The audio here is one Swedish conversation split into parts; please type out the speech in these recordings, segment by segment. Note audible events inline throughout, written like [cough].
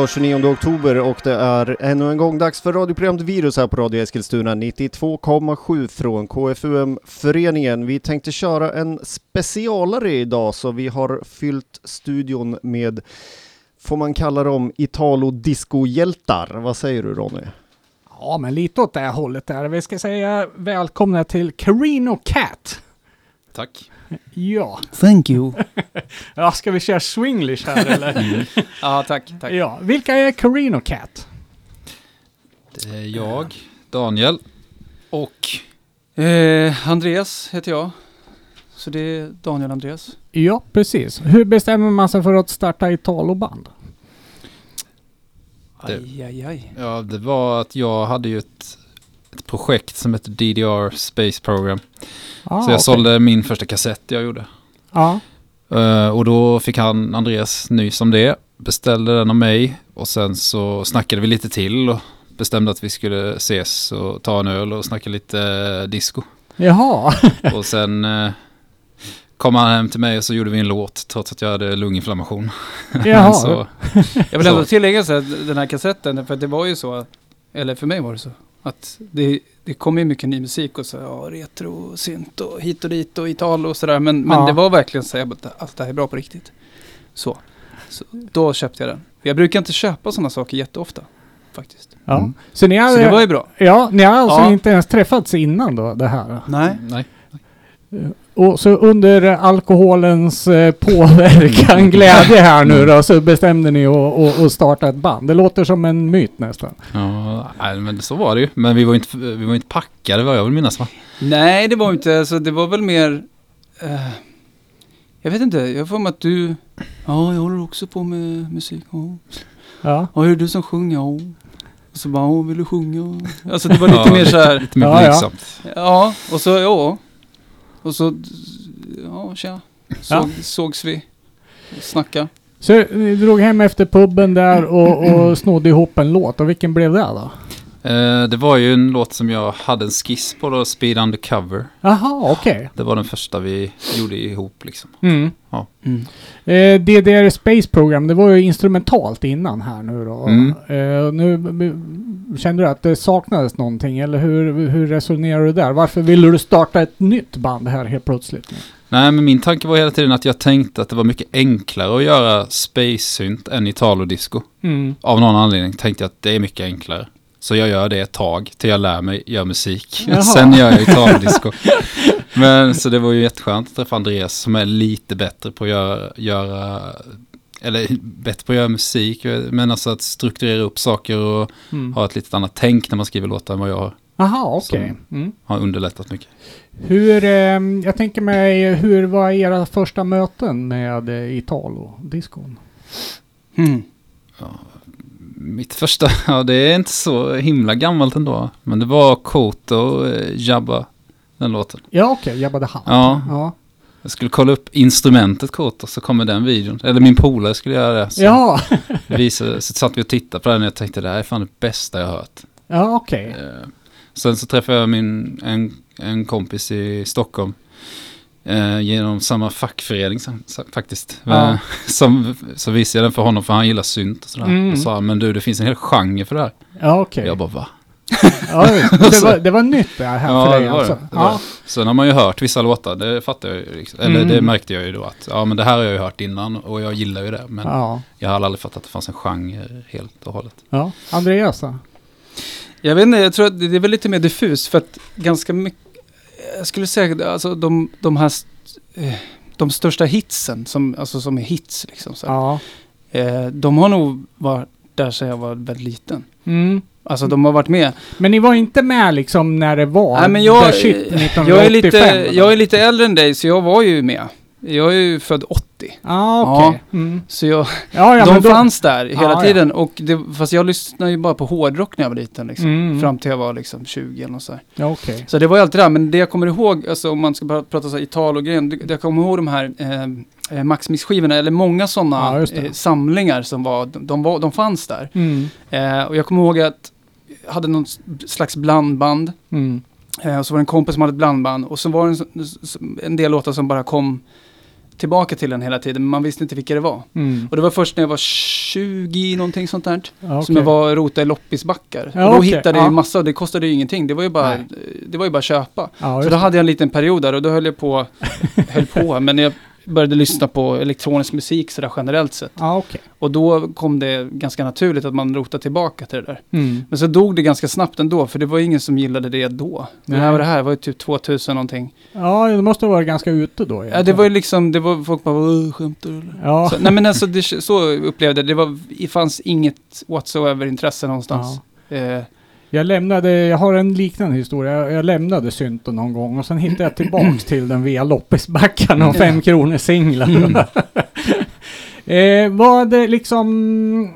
Har 29 oktober och det är ännu en gång dags för radioprogrammet Virus här på Radio Eskilstuna 92,7 från KFUM-föreningen. Vi tänkte köra en specialare idag så vi har fyllt studion med, får man kalla dem, Italo-disco-hjältar. Vad säger du Ronny? Ja, men lite åt det här hållet där. Vi ska säga välkomna till Carino Cat. Tack. Ja. Thank you. [laughs] ja, ska vi köra swinglish här eller? [laughs] Ja, tack. tack. ja, vilka är Carino Cat? Det är jag, Daniel och Eh, Andreas heter jag. Så det är Daniel Andreas. Ja, precis. Hur bestämmer man sig för att starta Italoband? Det- Aj, aj, aj. ja, det var att jag hade ju ett, ett projekt som hette DDR Space Program. Ah, så jag okej. sålde min första kassett jag gjorde. Ja, Eh, och då fick han, Andreas, nys om det. Beställde den av mig och sen så snackade vi lite till och bestämde att vi skulle ses och ta en öl och snacka lite eh, disco. jaha. [laughs] och sen eh, kom han hem till mig och så gjorde vi en låt trots att jag hade lunginflammation. Jaha. [laughs] så, Jag vill ändå tillägga så att den här kassetten, för det var ju så, eller för mig var det så, att det, det kom ju mycket ny musik och så, ja, retro, synt och hit och dit och Italo och sådär. Men, men Ja. det var verkligen så att att det här är bra på riktigt. Så. så då köpte jag den. Jag brukar inte köpa sådana saker jätteofta, faktiskt. ja. Mm. Så ni har, Så det var ju bra. ja, ni har alltså Ja. inte ens träffats innan då, det här? Nej. nej. Och så under alkoholens eh, påverkan, [laughs] glädje här nu då, så bestämde ni att- starta ett band. Det låter som en myt nästan. Ja, nej, men så var det ju. Men vi var ju inte, vi var inte packade vad jag vill minnas va? Nej, det var inte, alltså det var väl mer... Eh, jag vet inte, jag får med att du... Ja, jag håller också på med musik. Ja, Ja. ja är det du som sjunger? Ja. Och så bara, vill du sjunga? Alltså det var lite Ja, mer så här, Lite mer Ja, ja. blygsamt. ja, och så, ja. Och så, ja, tja. Såg, Sågs vi. Snacka. Så ni drog hem efter puben där och, och [clears throat] snodde ihop en låt. Och vilken blev det då? Eh, det var ju en låt som jag hade en skiss på då, Speed Undercover. Jaha, okej. Det var den första vi gjorde ihop liksom. Mm. Mm. Eh, DDR Space Program, det var ju instrumentalt innan här nu då. Mm. Eh, nu kände du att det saknades någonting eller hur, hur resonerar du där? Varför ville du starta ett nytt band här helt plötsligt? Nu? Nej, men min tanke var hela tiden att jag tänkte att det var mycket enklare att göra space-synt än Italo-disco. Mm. Av någon anledning tänkte jag att det är mycket enklare. Så jag gör det ett tag till jag lär mig göra musik. Jaha. Sen gör jag Italo-disco. [laughs] Men så det var ju jätteskönt att träffa Andreas som är lite bättre på att göra, göra eller bättre på att göra musik, men alltså att strukturera upp saker och Mm. ha ett lite annat tänk när man skriver låtar än vad jag har. Jaha, okej. Mm. Har underlättat mycket. Hur, eh, jag tänker mig, hur var era första möten med eh, Italo-discon? Mm. Mitt första, [laughs] ja det är inte så himla gammalt ändå. Men det var Koto och eh, Jabba, den låten. Ja, okej, Jabba the Hutt. Ja. ja. Jag skulle kolla upp instrumentet Koto så kommer den videon. Eller min polare skulle göra det. Så, Ja, visade, så satt vi och tittade på den och jag tänkte det här är fan det bästa jag har hört. ja okej. Eh, sen så träffade jag min, en, en kompis i Stockholm. Eh, genom samma fackförening faktiskt. Ja. Eh, som, så visade jag den för honom för han gillar synt och sådär. Mm. Och sa men du det finns en hel genre för det här. Ja, okej. Jag bara va? [laughs] Ja, det, var, det var nytt det här [laughs] Ja, för dig det alltså? det. det, det. Sen har man ju hört vissa låtar, det fattar jag ju. Liksom. Eller Mm. det märkte jag ju då att, ja men det här har jag ju hört innan och jag gillar ju det. Men Ja. jag har aldrig fattat att det fanns en genre helt och hållet. ja. Andreas då? Jag vet inte, jag tror att det är väl lite mer diffus för att ganska mycket, jag skulle säga alltså de, de här, eh, de största hitsen som, alltså som är hits liksom så Ja. eh, de har nog varit där sedan jag var väldigt liten. Mm. Alltså de har varit med. Men ni var inte med liksom när det var? Nej men jag, shit 1985? jag, är lite, jag är lite äldre än dig så jag var ju med. Jag är ju född 80. Ah, okej. Mm. Så jag, Ja, ja, de då- fanns där hela Ja, ja. tiden. Och det, fast jag lyssnade ju bara på hårdrock när jag var liten. Liksom, Mm. Fram till jag var liksom 20 eller något så här. Ja, okej. Så det var ju alltid där, men det jag kommer ihåg, alltså om man ska bara prata så här Italo-grejen, det, det jag kommer ihåg de här eh, eh, Maximis-skivorna, eller många Ja, sådana det. eh, samlingar som var, de, de, var, de fanns där. Mm. Eh, och jag kommer ihåg att jag hade någon slags blandband, Mm. eh, och så var det en kompis som hade ett blandband, och så var det en, en del låtar som bara kom tillbaka till den hela tiden, men man visste inte vilka det var. Mm. Och det var först när jag var 20 någonting sånt där. Ja, Som okej. jag var och rotade i loppisbackar. Ja, och då okej, hittade jag ja. ju massa, det kostade ju ingenting. Det var ju bara, Nej. det var ju bara köpa. Ja, Så då hade jag en liten period där och då höll jag på, höll på, [laughs] men jag började lyssna på elektronisk musik sådär generellt sett. Ja, okej. Och då kom det ganska naturligt att man rotade tillbaka till det där. Mm. Men så dog det ganska snabbt ändå, för det var ingen som gillade det då. Det Nej. här var det här, var ju typ 2000 någonting. Ja, det måste ha varit ganska ute då. Ja, det egentligen. var ju liksom, det var folk bara, "Åh, skämtar du? Ja. Så, nej men alltså, det, så upplevde jag det. Var, det fanns inget whatsoever intresse någonstans. Eh, Jag lämnade, jag har en liknande historia. Jag, jag lämnade synten någon gång och sen hittade jag tillbaks till den via loppisbackarna och fem kronor singlar. Mm. [laughs] eh, vad det liksom...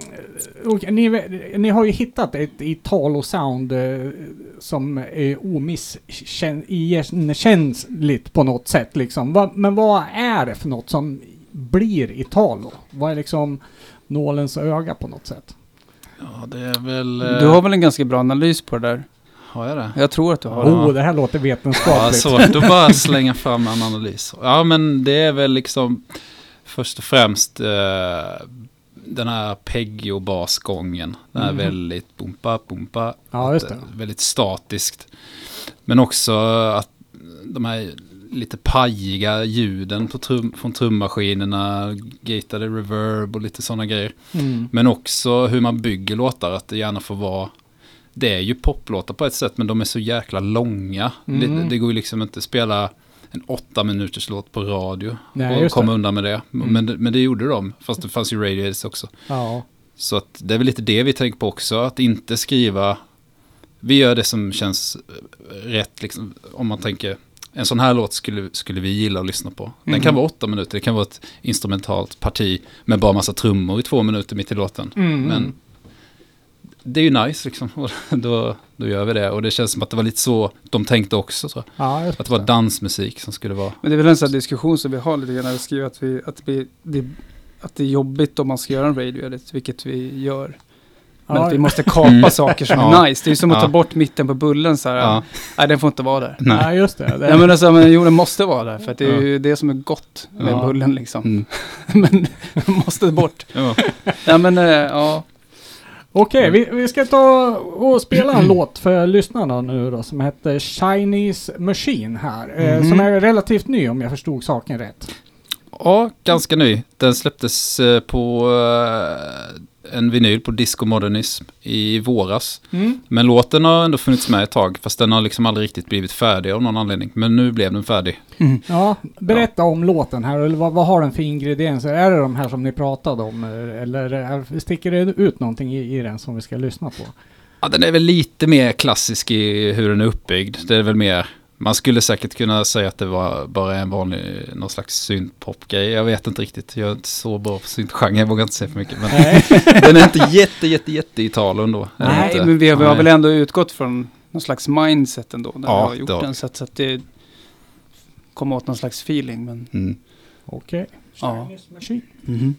okej, ni, ni har ju hittat ett Italo-sound eh, som är omiskänsligt på något sätt liksom. Va, men vad är det för något som blir Italo? Vad är liksom nålens öga på något sätt? Ja, det är väl... eh, du har väl en ganska bra analys på det där? Har jag det? Jag tror att du har Ja. det. Oh, det här låter Ja, vetenskapligt. svårt att bara slänga fram en analys. Ja, men det är väl liksom först och främst eh, den här peggio-basgången. Den är Mhm. väldigt bumpa, bumpa. Ja, just det. Väldigt statiskt. Men också att de här lite pajiga ljuden på trum, från trummaskinerna, gatade reverb och lite sådana grejer. Mm. Men också hur man bygger låtar, att det gärna får vara det är ju poplåtar på ett sätt, men de är så jäkla långa. Mm. Det, det går ju liksom inte att spela en åtta minuters låt på radio Nej, och komma det. undan med det. Mm. Men, det- men det gjorde de, fast det fanns ju radio edits också. Ja. Så att det är väl lite det vi tänker på också, att inte skriva, vi gör det som känns rätt, liksom, om man tänker, en sån här låt skulle, skulle vi gilla att lyssna på. Den Mhm. kan vara åtta minuter, det kan vara ett instrumentalt parti med bara massa trummor i två minuter mitt i låten. Mm. Men det är ju nice liksom, och [laughs] då, då gör vi det. Och det känns som att det var lite så de tänkte också, jag. Ja, Att det var dansmusik som skulle vara... Men det är väl en sån diskussion som vi har lite grann när vi skriver att, vi, att, vi, det, att det är jobbigt om man ska göra en radio edit, vilket vi gör. Men Ja. att vi måste kapa Mm. saker som Ja. är nice. Det är ju som att Ja. ta bort mitten på bullen så här. Ja, Nej, den får inte vara där. nej. Ja, just det. [laughs] det Ja men alltså, men, jo den måste vara där för att det är Ja. ju det som är gott med Ja. bullen liksom. Mm. [laughs] men den måste bort. Ja. [laughs] Ja men eh, ja. Okej, vi, vi ska ta och spela en låt för lyssnarna nu då som heter Chinese Machine här. Eh, Mhm. som är relativt ny om jag förstod saken rätt. ja, ganska ny. Den släpptes eh, på eh, en vinyl på Disco Modernism i våras. Mm. Men låten har ändå funnits med ett tag, fast den har liksom aldrig riktigt blivit färdig av någon anledning. Men nu blev den färdig. Ja, berätta om låten här. Eller vad, vad har den för ingredienser? Är det de här som ni pratade om? eh, Eller är, sticker det ut någonting i, i den som vi ska lyssna på? Ja, den är väl lite mer klassisk i hur den är uppbyggd. Det är väl mer, man skulle säkert kunna säga att det var bara en vanlig, någon slags syntpop-grej. Jag vet inte riktigt, jag är inte så bra på syntgenre, jag vågar inte säga för mycket. Men [laughs] den är inte jätte, jätte, jätte ändå. är den Nej men vi, har- vi har väl ändå utgått från någon slags mindset ändå. När Ja, vi har gjort den så att, så att det kommer åt någon slags feeling. Men, Mm. Okej. Ja. Chinese Machine.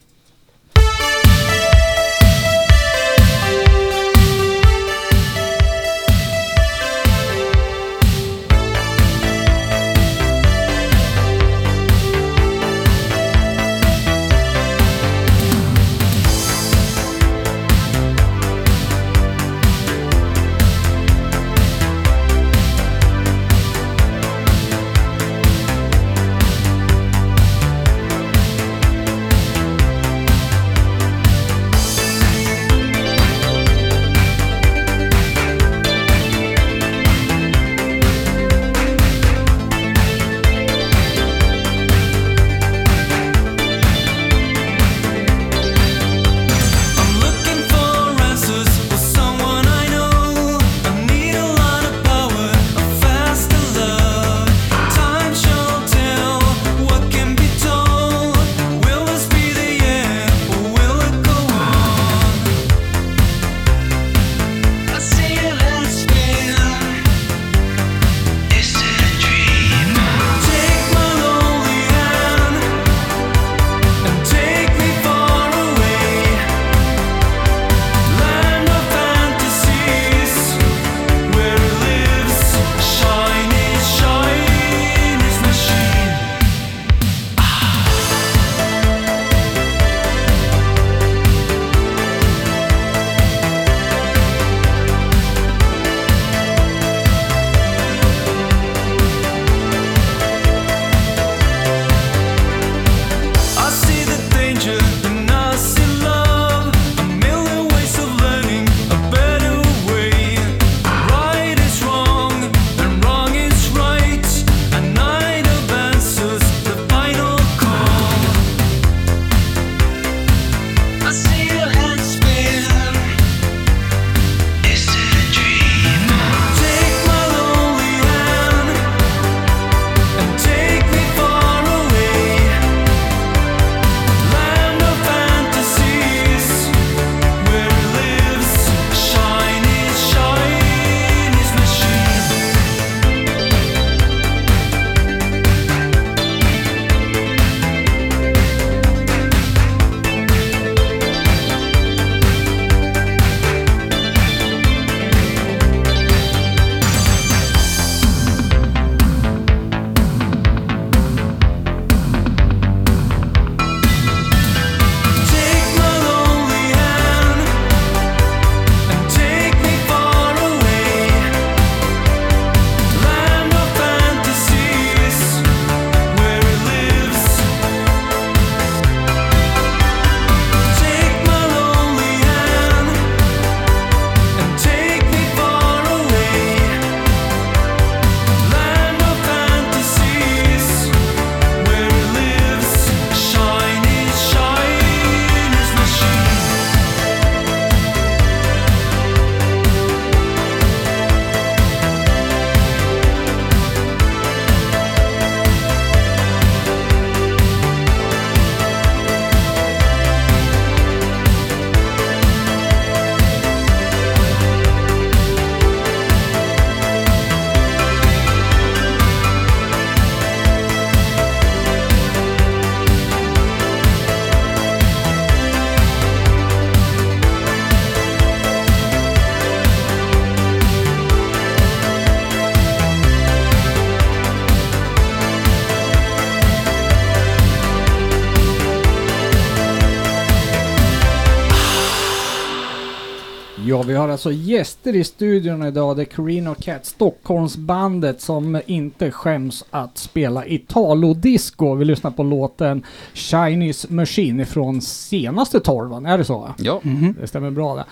Vi har alltså gäster i studion idag. Det är Carino Cat, Stockholmsbandet som inte skäms att spela Italo-disco. Vi lyssnar på låten Chinese Machine från senaste torvan, är det så? Ja, Mhm. Det stämmer bra det.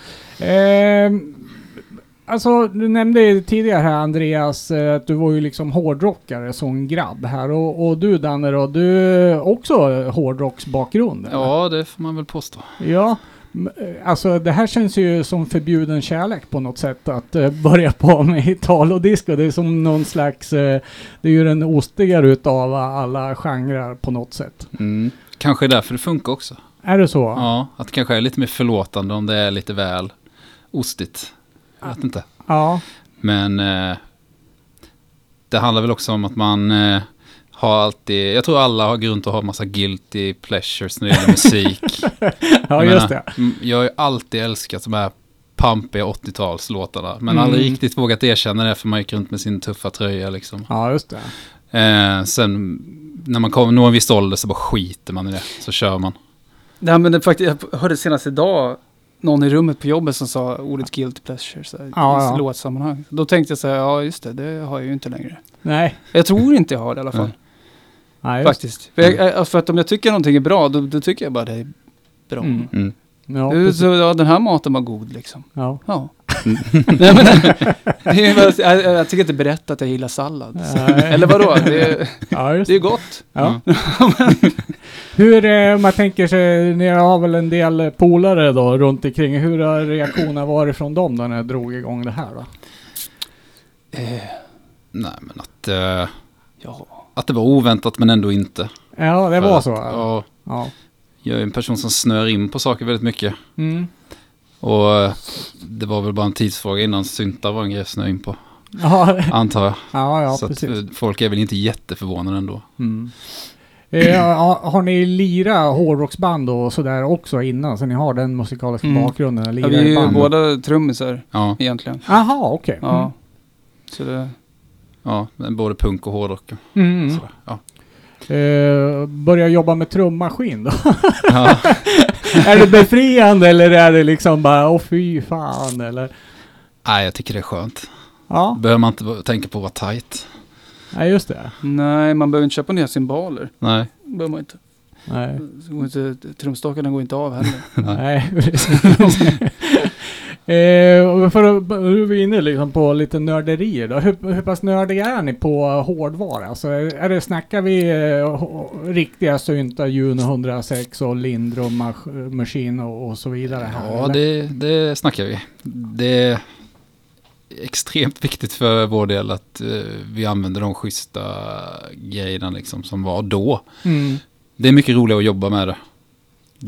Ehm, alltså, du nämnde tidigare här Andreas eh, att du var ju liksom hårdrockare som grabb här. Och, och du Danne då, du också hårdrocksbakgrund? eller? ja, det får man väl påstå. Ja. Eh, Alltså det här känns ju som förbjuden kärlek på något sätt att eh, [laughs] börja på med Italo-disco. Det är som någon slags, eh, det är ju den ostigare utav alla genrer på något sätt. Mm. Kanske är därför det funkar också. Är det så? Ja, att det kanske är lite mer förlåtande om det är lite väl ostigt. Jag vet inte. Ja. Men eh, det handlar väl också om att man har alltid, jag tror alla har grund att ha massa guilty pleasures när det gäller musik. [laughs] Ja, Jag just menar, det. Jag har ju alltid älskat de här pampiga 80-talslåtarna. Men Mm. aldrig riktigt vågat erkänna det för man gick runt med sin tuffa tröja liksom. Ja, just det. Eh, sen när man kommer nå en viss ålder så bara skiter man i det. Så kör man. Nej, men det, faktiskt, jag hörde senast idag någon i rummet på jobbet som sa ordet guilty pleasure så här, Ja, i ja. låtsammanhang. Då tänkte jag så här, ja just det, det har jag ju inte längre. Nej. Jag tror inte jag har det i alla fall. Nej. Faktiskt. För, jag, eh, för att om jag tycker någonting är bra, då, då tycker jag bara det är bra. Mm. Mm. Ja, Du, precis. så, ja, den här maten var god liksom. ja. Ja. Nej, men, [laughs] det är bara, jag, jag tycker inte berätta att jag gillar sallad. Nej. Eller vadå? Det, är- ja, just det är gott. Ja. Mm. [laughs] Hur, eh, man tänker sig, ni har väl en del polare då runt omkring. Hur har reaktionen varit från dem då när jag drog igång det här då? Eh, Nej men att, eh, ja. Att det var oväntat men ändå inte. Ja, det För var att, så? Ja, Ja. jag är en person som snör in på saker väldigt mycket. Mm. Och eh, det var väl bara en tidsfråga innan syntar var en grej jag snöade in på. Ja, [laughs] Antar jag. ja, ja så precis. eh, folk är väl inte jätteförvånade ändå. Mm. Eh, har, har ni lira hårdrocksband och sådär också innan? Så ni har den musikaliska Mm. bakgrunden? Ja, Lirar vi är ju båda trummisar Ja, egentligen. Jaha, okej. Ja. Så det, ja men både punk och hårdrock. Mm. Sådär. Ja. Eh, börja jobba med trummaskin då? Ja. [laughs] är det befriande eller är det liksom bara åh fy fan eller? Nej, jag tycker det är skönt. Ja, Behöver man inte tänka på att vara tight. nej just det. nej, man behöver inte köpa nya cymbaler. Nej. Behöver man inte. Nej, Så går inte. Trumstakarna går inte av heller. [laughs] nej precis. [laughs] eh, för att, nu är vi inne liksom på lite nörderier då. Hur, hur pass nördiga är ni på hårdvara? Alltså, är det, snackar vi eh, riktiga syntar, Juno 106 och Lindrum Mach- Machine och, och så vidare? Här, Ja, det, det snackar vi. Det är extremt viktigt för vår del att eh, vi använder de schyssta grejerna liksom som var då. Mm. Det är mycket roligare att jobba med det.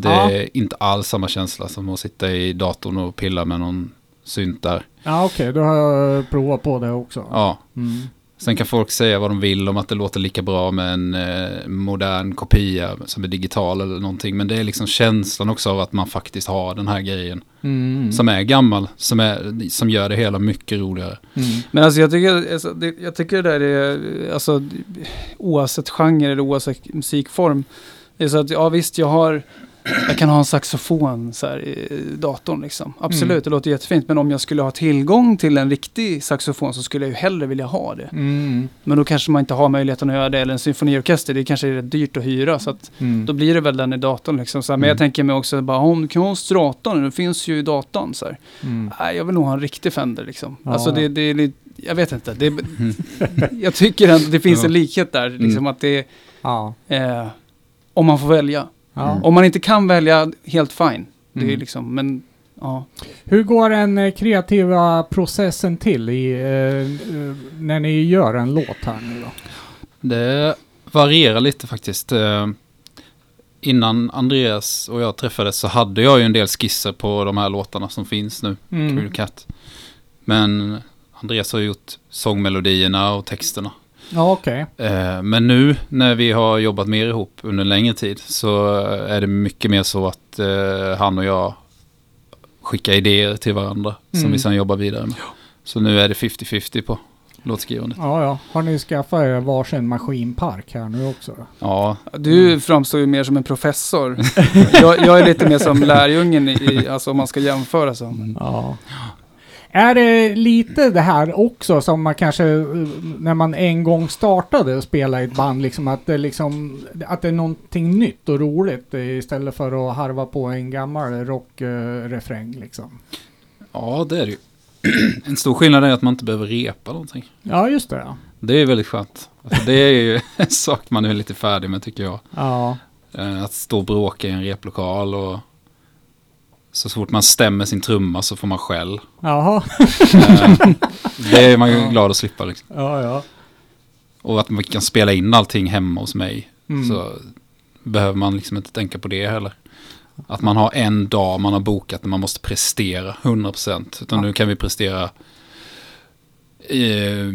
Det Ja. är inte alls samma känsla som att sitta i datorn och pilla med någon synt där. Ja okej, då har jag provat på det också. Ja. Mm. Sen kan folk säga vad de vill om att det låter lika bra med en eh, modern kopia som är digital eller någonting. Men det är liksom känslan också av att man faktiskt har den här grejen. Mm. Som är gammal, som, är, som gör det hela mycket roligare. Mm. Men alltså jag tycker, alltså, det, jag tycker det där är, alltså oavsett genre eller oavsett musikform. Det är så att, ja visst jag har, jag kan ha en saxofon så här i datorn liksom. Absolut, Mm. det låter jättefint. Men om jag skulle ha tillgång till en riktig saxofon så skulle jag ju hellre vilja ha det. Mm. Men då kanske man inte har möjligheten att göra det. Eller en symfoniorkester, det kanske är rätt dyrt att hyra. Så att Mm. då blir det väl den i datorn liksom. Så här, Men Mm. jag tänker mig också, bara, om du kan ha en straton, den finns ju i datorn. Så här. Mm. Nej, jag vill nog ha en riktig Fender liksom. Ja. Alltså det, det är lite, jag vet inte. Det, [laughs] jag tycker att det finns en likhet där. Liksom Mm. att det Ja. är, om man får välja. Ja. Om man inte kan välja, helt fine. Det är Mm. liksom, men ja. Hur går den eh, kreativa processen till i, eh, eh, när ni gör en låt här nu då? Det varierar lite faktiskt. Eh, Innan Andreas och jag träffades så hade jag ju en del skisser på de här låtarna som finns nu. Mm. Kul Cat. Men Andreas har gjort sångmelodierna och texterna. Ja, okej. Eh, Men nu när vi har jobbat mer ihop under en längre tid så är det mycket mer så att eh, han och jag skickar idéer till varandra Mm. som vi sedan jobbar vidare med. Så nu är det 50-50 på. låtskrivandet. Ja, ja. Har ni skaffat er varsin maskinpark här nu också? Ja, Du framstår ju mer som en professor. [laughs] jag, jag är lite mer som lärjungen, i, alltså om man ska jämföra så. Ja. Är det lite det här också som man kanske, eh, när man en gång startade att spela i ett band, liksom att det liksom, att det är någonting nytt och roligt istället för att harva på en gammal rockrefräng liksom? ja det är det ju. [clears throat] En stor skillnad är att man inte behöver repa någonting. Ja, just det. Ja. Det är väldigt skönt. Alltså, det är ju [laughs] en sak man är lite färdig med tycker jag. Ja, Eh, Att stå och bråka i en replokal och så fort man stämmer sin trumma så får man skäll. jaha. Eh, Det är man ju glad att slippa liksom. Ja, ja. Och att man kan spela in allting hemma hos mig. Mm. Så behöver man liksom inte tänka på det heller. Att man har en dag man har bokat när man måste prestera 100%. Utan Ja. nu kan vi prestera eh,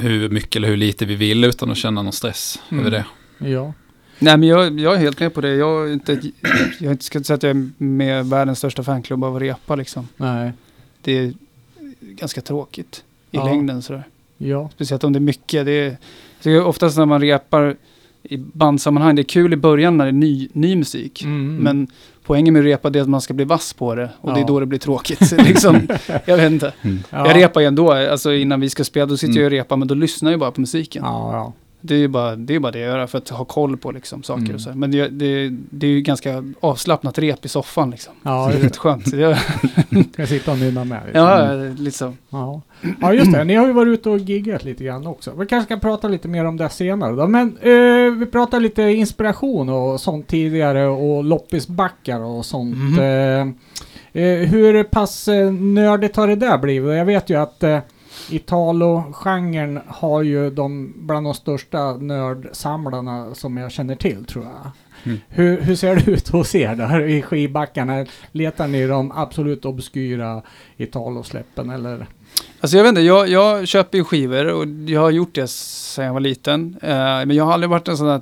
hur mycket eller hur lite vi vill utan att känna någon stress Mm. över det. Ja. Nej men jag, jag är helt med på det. Jag, är inte, jag ska inte säga att jag är med världens största fanklubb av att repa liksom. Nej. Det är ganska tråkigt i Ja. längden sådär. Ja. Speciellt om det är mycket. Det är, oftast när man repar i bandsammanhang, det är kul i början när det är ny, ny musik. Mm. Men poängen med att repa det är att man ska bli vass på det. Och det Ja. är då det blir tråkigt. [laughs] liksom, jag vet inte. ja. Jag repar ju ändå, alltså innan vi ska spela, då sitter Mm. jag och repar, men då lyssnar jag bara på musiken. Ja, ja. Det är ju bara det, är bara det jag gör för att ha koll på liksom, saker Mm. och så. Men det, det, det är ju ganska avslappnat rep i soffan liksom. Ja, det är rätt skönt. [laughs] Jag, jag sitta och nynna med? liksom. ja, lite så. Ja. ja, just det. Ni har ju varit ute och giggat lite grann också. Vi kanske ska prata lite mer om det senare då. Men eh, vi pratade lite inspiration och sånt tidigare och loppisbackar och sånt. Eh, eh, hur pass eh, nördigt har det där blivit? Jag vet ju att eh, Italo-genren har ju de bland de största nördsamlarna som jag känner till tror jag. Mm. Hur, hur ser det ut hos er där i skivbackarna? Letar ni de absolut obskyra Italo-släppen eller? Alltså jag vet inte, jag, jag köper ju skivor och jag har gjort det sedan jag var liten. Eh, men jag har aldrig varit en sån där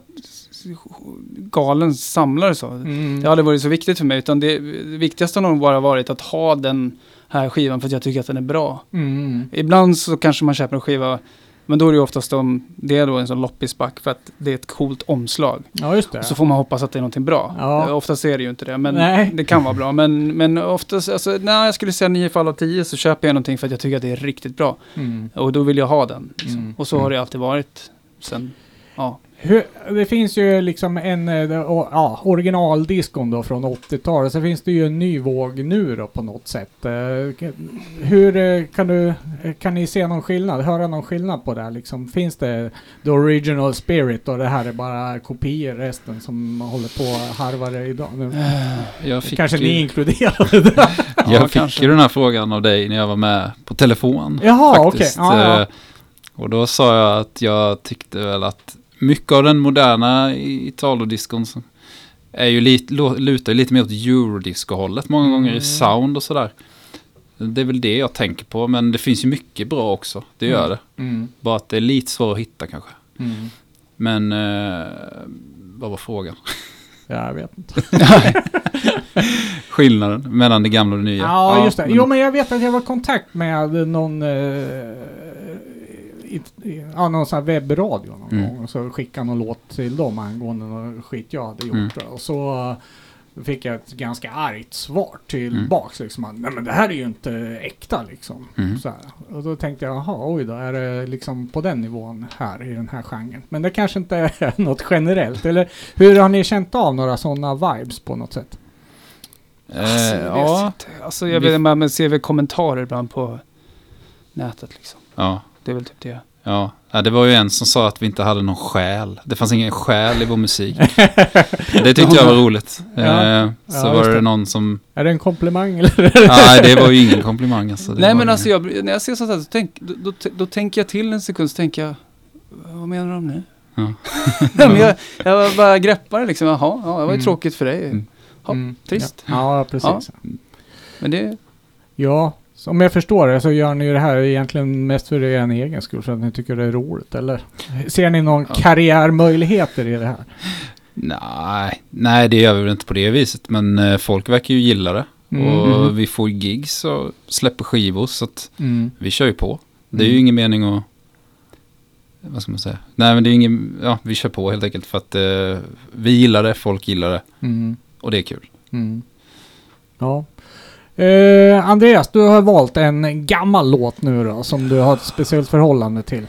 galen samlare så. Mm. Det har aldrig varit så viktigt för mig, utan det, det viktigaste har nog bara varit att ha den här skivan för att jag tycker att den är bra. Mm. Ibland så kanske man köper en skiva, men då är det ju oftast om, det är då en sån loppisback för att det är ett coolt omslag. Ja, just det. Så får man hoppas att det är någonting bra. Ja. Oftast är det ju inte det, men Nej. det kan vara bra. Men, men oftast, alltså, när jag skulle säga 9 fall av 10 så köper jag någonting för att jag tycker att det är riktigt bra. Mm. Och då vill jag ha den. Liksom. Mm. Och så har det alltid varit sen, ja. Hur, det finns ju liksom en eh, ja, originaldiskon då från 80-talet. Så finns det ju en ny våg nu då på något sätt. Eh, Hur eh, kan du, kan ni se någon skillnad? Höra någon skillnad på det här liksom? Finns det the original spirit och det här är bara kopior resten som håller på och harvar det idag? Nu, Jag fick, kanske ju, ni inkluderade det? [laughs] jag Ja, fick kanske. ju den här frågan av dig när jag var med på telefon. Jaha, okej. faktiskt. Ja, ja. Och då sa jag att jag tyckte väl att mycket av den moderna i- Italo-diskon som är ju lite, lutar lite mer åt eurodisco-hållet många gånger Mm. i sound och sådär. Det är väl det jag tänker på, men det finns ju mycket bra också. Det gör Mm. det. Mm. Bara att det är lite svårt att hitta kanske. Mm. Men eh, vad var frågan? [laughs] Jag vet inte. [laughs] Skillnaden mellan det gamla och det nya. Ja, just det. Jo, men jag vet att jag var i kontakt med någon, eh, ja, någon sån här webbradio någon Mm. gång. Och så skickade någon låt till dem angående någon skit jag hade gjort. Mm. Och så eh, fick jag ett ganska argt svar Mm. tillbaks. Liksom, att, Nej men det här är ju inte äkta liksom. Mm. Så här. Och då tänkte jag, jaha, oj då, är det liksom på den nivån här i den här genren? Men det kanske inte är [laughs] något generellt. Eller hur har ni känt av några sådana vibes på något sätt? Eh, Alltså, jag vet ja, inte. Alltså jag Vi- vet man ser väl kommentarer ibland på nätet liksom. ja, Det är väl typ det. ja. ja, det var ju en som sa att vi inte hade någon själ. Det fanns ingen själ i vår musik. [laughs] Det tyckte jag var roligt. Ja. Eh, så Ja, var det det. någon som... Är det en komplimang eller? [laughs] Nej, det var ju ingen komplimang alltså. Det Nej men alltså jag, när jag ser sånt här, så tänk, då, då, då tänker jag till en sekund, så tänker jag, vad menar de nu? Ja. [laughs] Men jag, jag bara greppar det liksom, jaha, ja, det var ju Mm. tråkigt för dig. Mm. Ja, trist. Ja, ja precis. Ja. Men det, så om jag förstår det så gör ni ju det här egentligen mest för er egen skull, för att ni tycker det är roligt, eller? Ser ni någon Ja. karriärmöjligheter i det här? Nej, nej, det gör vi väl inte på det viset. Men eh, folk verkar ju gilla det. Mm. Och vi får gigs och släpper skivor. Så att Mm. vi kör ju på. Det är ju Mm. ingen mening att vad ska man säga? Nej men det är ingen, ja vi kör på helt enkelt för att eh, vi gillar det, folk gillar det Mm. och det är kul. Mm. Ja. Eh, Andreas, du har valt en gammal låt nu då, som du har ett speciellt förhållande till.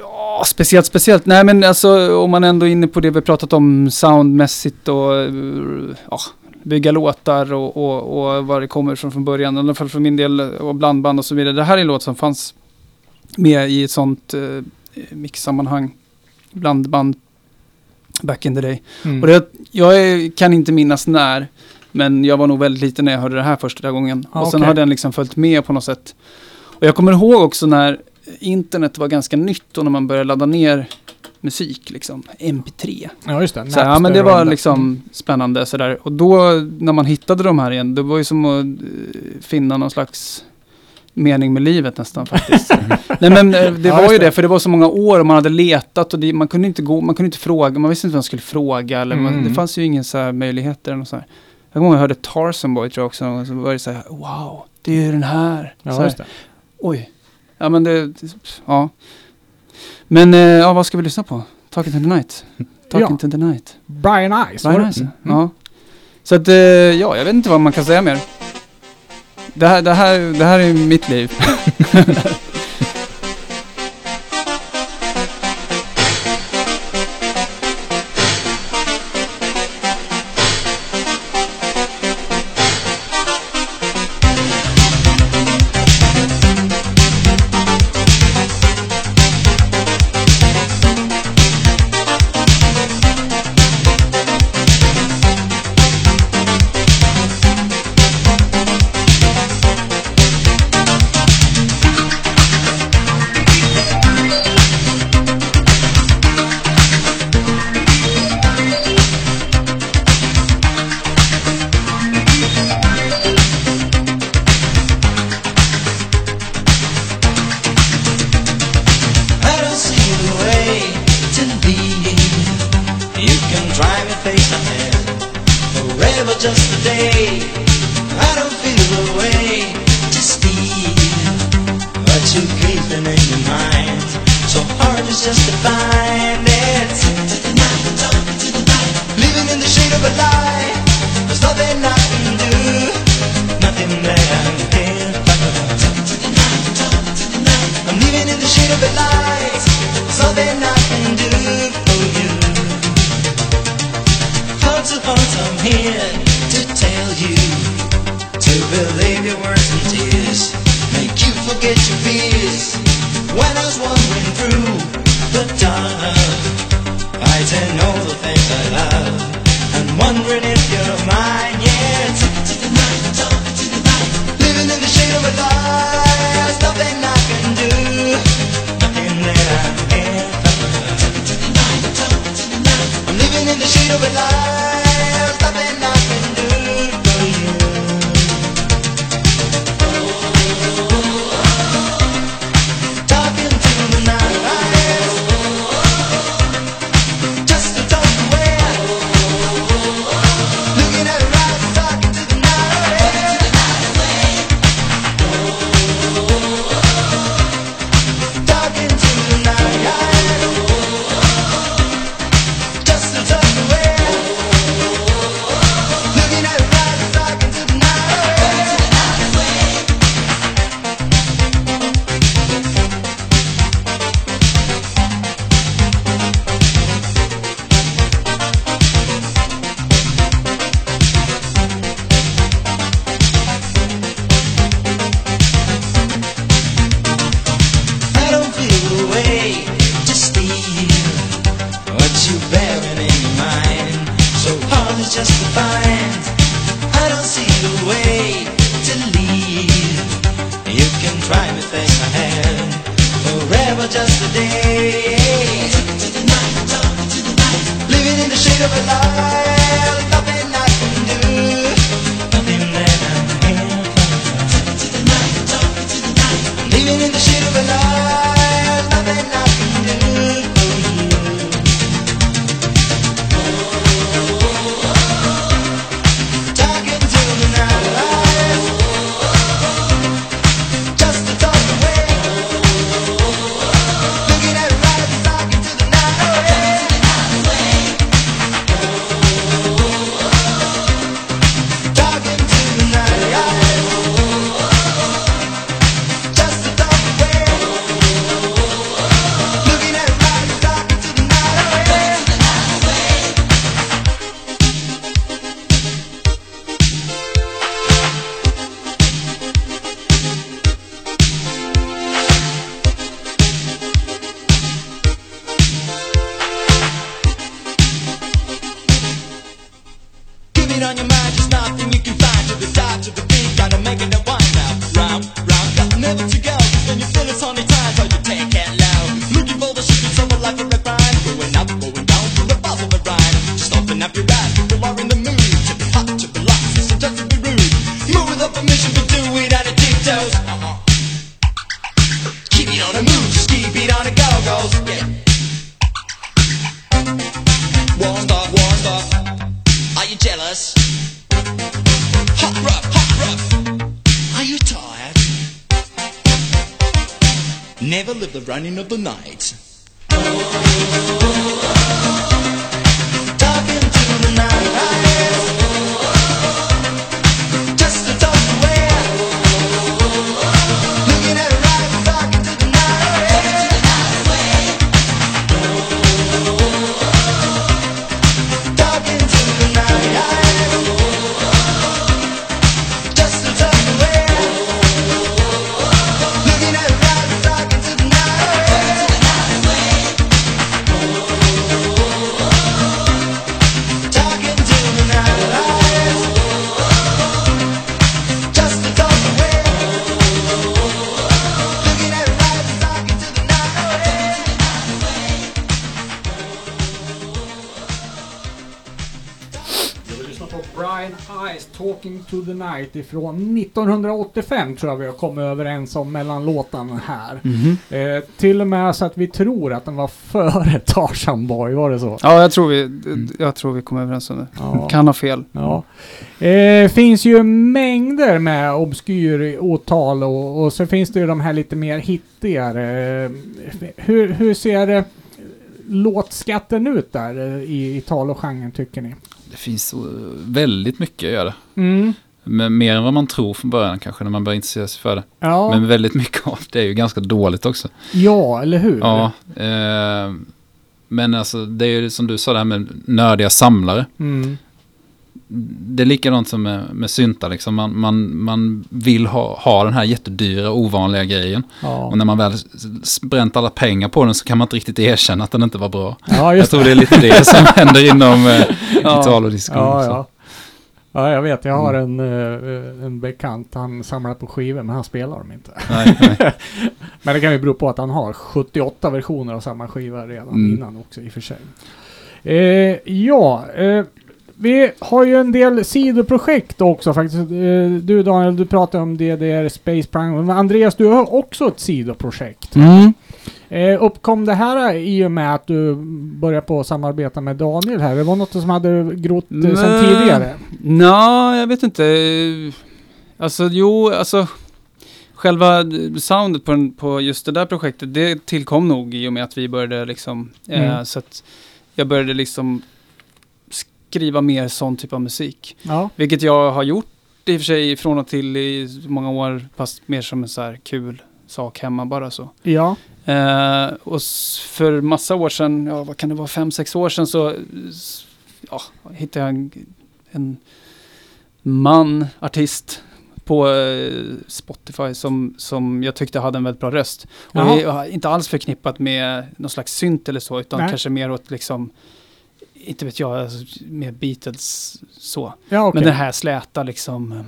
Ja, speciellt, speciellt. Nej men alltså om man ändå är inne på det vi pratat om soundmässigt och ja, bygga låtar och, och, och var det kommer ifrån från början. I alla fall för min del och blandband och så vidare. Det här är en låt som fanns med i ett sånt eh, mixsammanhang. Blandband back in the day. Mm. Och det, jag kan inte minnas när, men jag var nog väldigt liten när jag hörde det här första gången. Ah, och sen okej. har den liksom följt med på något sätt. Och jag kommer ihåg också när internet var ganska nytt och när man började ladda ner musik, liksom MP3. ja, just det. Så, ja, men det var liksom spännande sådär. Och då när man hittade de här igen, det var ju som att eh, finna någon slags mening med livet nästan faktiskt. [laughs] Nej men eh, det Ja, var ju det. det, för det var så många år och man hade letat och det, man kunde inte gå, man kunde inte fråga, man visste inte vad man skulle fråga eller man, Mm. det fanns ju ingen så möjligheter. Och så här. Jag kommer ihåg jag hörde Tarzan Boy tror jag också, någon gång, så var det så här, wow, det är ju den här. så Ja, här just det. Oj. Ja men det, ja. Men eh, ja, vad ska vi lyssna på? Talking to the night. [laughs] Talking Ja. to the night. Brian Ice. Brian? Ice, Mm. ja. Så att, eh, ja, jag vet inte vad man kan säga mer. Det här, det här, det här är mitt liv. [laughs] just a day. I don't feel the way to steal, but you creeping in your mind. So hard to find Make you Night ifrån 1985 tror jag vi har kommit överens om mellan låtarna här. Eh, till och med så att vi tror att den var före [laughs] Tarzan Boy, var det så? Ja, jag tror vi, jag tror vi kommer överens om det. Ja. [laughs] Kan ha fel. Ja. Eh, finns ju mängder med obskyr åtal och, och så finns det ju de här lite mer hittigare. Eh, hur, hur ser eh, låtskatten ut där eh, i, i tal och genren tycker ni? Det finns väldigt mycket att göra. Mm. Men mer än vad man tror från början kanske när man börjar intressera sig för det. Ja, Men väldigt mycket av det är ju ganska dåligt också. ja, eller hur? Ja, eh, men alltså det är ju som du sa det här med nördiga samlare. Mm. Det är likadant som med, med syntar liksom. Man, man, man vill ha, ha den här jättedyra ovanliga grejen. Ja. Och när man väl bränt alla pengar på den så kan man inte riktigt erkänna att den inte var bra. ja, Jag tror det är lite det som [laughs] händer inom eh, gitarr och disco. Ja, jag vet. Jag har Mm. en, eh, en bekant. Han samlar på skivor, men han spelar dem inte. Nej, nej. [laughs] Men det kan ju bero på att han har 78 versioner av samma skiva redan Mm. innan också i och för sig. Eh, ja, eh, vi har ju en del sidoprojekt också faktiskt. Eh, du Daniel, du pratar om DDR Space Prime. Men Andreas, du har också ett sidoprojekt. Mm. Eh, uppkom det här i och med att du började på att samarbeta med Daniel här? Det var något som hade grott eh, sedan Nej. tidigare? Nå, jag vet inte. Alltså, jo, alltså. Själva soundet på, den, på just det där projektet, det tillkom nog i och med att vi började liksom. Eh, Mm. så att jag började liksom skriva mer sån typ av musik. Ja. Vilket jag har gjort i och för sig från och till i många år, fast mer som en så här kul sak hemma bara så. Ja. Eh, och för massa år sedan, ja vad kan det vara, fem, sex år sedan så ja, hittade jag en, en man, artist på eh, Spotify som, som jag tyckte hade en väldigt bra röst. Och Jaha. inte alls förknippat med någon slags synt eller så, utan Nej. kanske mer åt liksom, inte vet jag, alltså, med Beatles så. Ja, okej. Men den här släta liksom,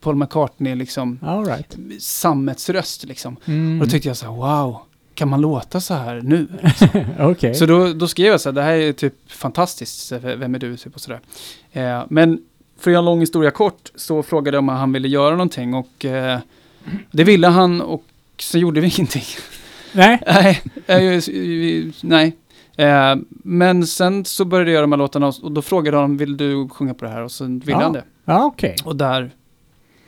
Paul McCartney liksom, All right. sammetsröst liksom. Mm. Och då tyckte jag så här, wow, kan man låta så här nu? [laughs] Okej. Så då, då skrev jag så här, det här är typ fantastiskt, så vem är du? Typ och sådär. Eh, men för att göra en lång historia kort så frågade jag om han ville göra någonting och eh, det ville han och så gjorde vi [laughs] ingenting. Nej. nej, nej. Eh, men sen så började jag göra de här låtarna och då frågade han, vill du sjunga på det här? Och så ville Ja. han det. Ja, okej. Och där,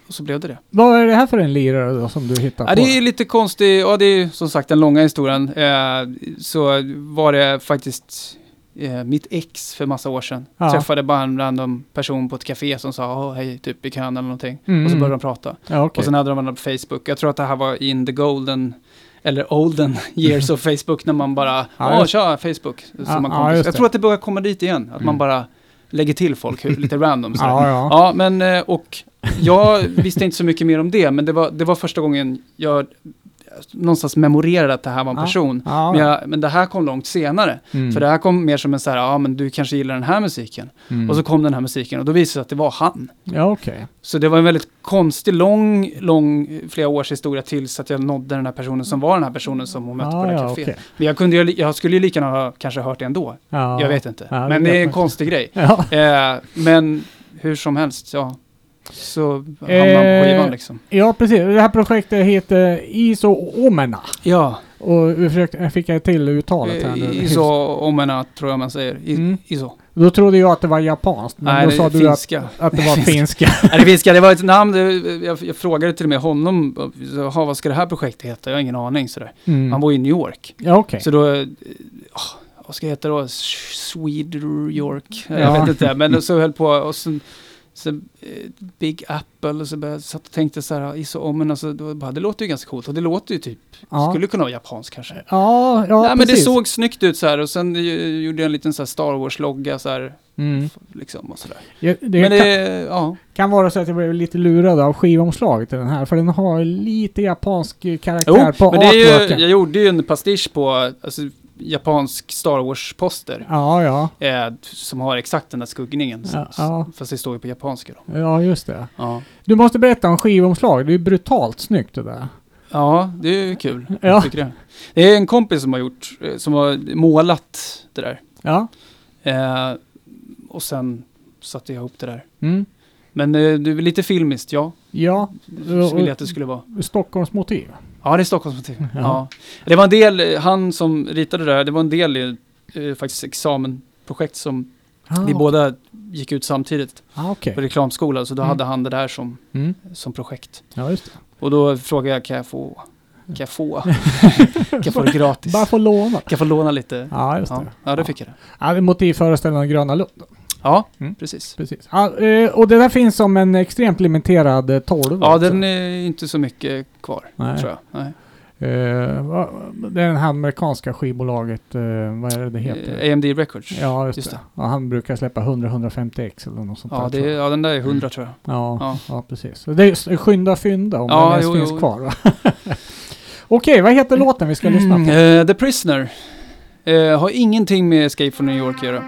och så blev det det. Vad är det här för en lirare då som du hittar Ja, på? det är lite konstigt, ja det är som sagt den långa historien. Eh, så var det faktiskt eh, mitt ex för massa år sedan. Ja. Träffade bara en random person på ett café som sa "Åh, hej, typ i kön eller någonting. Mm. Och så började de prata. Ja, okej. Och sen hade de varandra på Facebook. Jag tror att det här var in the golden, eller olden [laughs] years of Facebook när man bara, Ja, tja, Facebook. Ja, man ja, jag tror att det börjar komma dit igen, att man Mm. bara lägger till folk lite random. sådär. Ja, ja. Ja, men eh, och jag visste inte så mycket mer om det, men det var, det var första gången jag någonstans memorerade att det här var en Ja. person. Ja, Men, jag, men det här kom långt senare. Mm. För det här kom mer som en så här, ja men du kanske gillar den här musiken. Mm. Och så kom den här musiken och då visade det sig att det var han. Ja, okej. Så det var en väldigt konstig, lång, lång, flera års historia tills att jag nådde den här personen som var den här personen som hon mötte på Ja, det här caféet. okej. Men jag, kunde, jag skulle ju lika gärna ha kanske hört det ändå. Ja. Jag vet inte. Men det är en konstig grej. Eh, men hur som helst, ja. Så hamnar man på Eh, skivan liksom. Ja, precis. Det här projektet heter Iso Omena. Ja, Och vi försökte, fick jag till uttalet här nu. eh, Iso Omena tror jag man säger. I, Mm. Iso. Då trodde jag att det var japanskt, men Nej, då sa du att, att det var [laughs] finska. [laughs] Nej, det finska, det var ett namn, jag, jag frågade till och med honom, jaha vad ska det här projektet heta? Jag har ingen aning sådär. Mm. Han bor i New York. Ja, okej. Så då, eh, ah, vad ska det heta då? Swede York? Jag Ja. vet inte, men så höll på och sen, sen eh, Big Apple och så började jag satt och tänkte så här, Iso Omen, alltså, då bara, det låter ju ganska coolt och det låter ju typ, Ja. skulle kunna vara japanskt kanske. Ja, ja Nej men det såg snyggt ut så här och sen gjorde jag en liten så här Star Wars-logga så här, Mm. liksom och sådär. Ja, det Men kan, det, ja. kan vara så att jag blev lite lurad av skivomslaget till den här, för den har lite japansk karaktär Jo, på men det är ju, jag gjorde ju en pastisch på, alltså, japansk Star Wars-poster. Ja, ja. Eh, som har exakt den där skuggningen. Ja, ja. Fast det står ju på japanska då. Ja, just det. Ja. Du måste berätta om skivomslaget. Det är brutalt snyggt det där. Ja, det är kul. Ja. Det. det är en kompis som har gjort, eh, som har målat det där. Ja. Eh, och sen satte jag ihop det där. Mm. Men eh, det är lite filmiskt, ja. Ja. Vill jag att det skulle vara. Stockholmsmotiv. Ja, det är Stockholmsmotiv. Ja. Ja. Det var en del, han som ritade det där, det var en del i eh, faktiskt examenprojekt som Ah, vi båda gick ut samtidigt Ah, okej. på reklamskola. Så då Mm. hade han det där som, Mm. som projekt. Ja, just det. Och då frågade jag, kan jag få, kan jag få, [laughs] kan jag få det gratis? Bara få låna. Kan jag få låna lite? Ja, just Ja, det. ja, det fick jag det. Ja, det är motiv föreställande Gröna Lund. Ja, Mm. precis. Precis. Ja, eh, och det där finns som en extremt limiterad eh, 12 Ja, också. den är inte så mycket kvar, Nej. tror jag. Nej. Eh, det är det här amerikanska skivbolaget, eh, vad är det det heter? Eh, AMD Records. ja, just, just det. det. Ja, han brukar släppa 100-150 ex eller något sånt Ja, där. det, ja, den där är 100 tror jag. ja, ja. Ja. precis. Det är skynda fynda om Ja, den ens jo, finns jo. kvar. va? [laughs] Okej, vad heter låten vi ska lyssna på? Mm, eh, The Prisoner. Eh, har ingenting med Escape from New York att göra.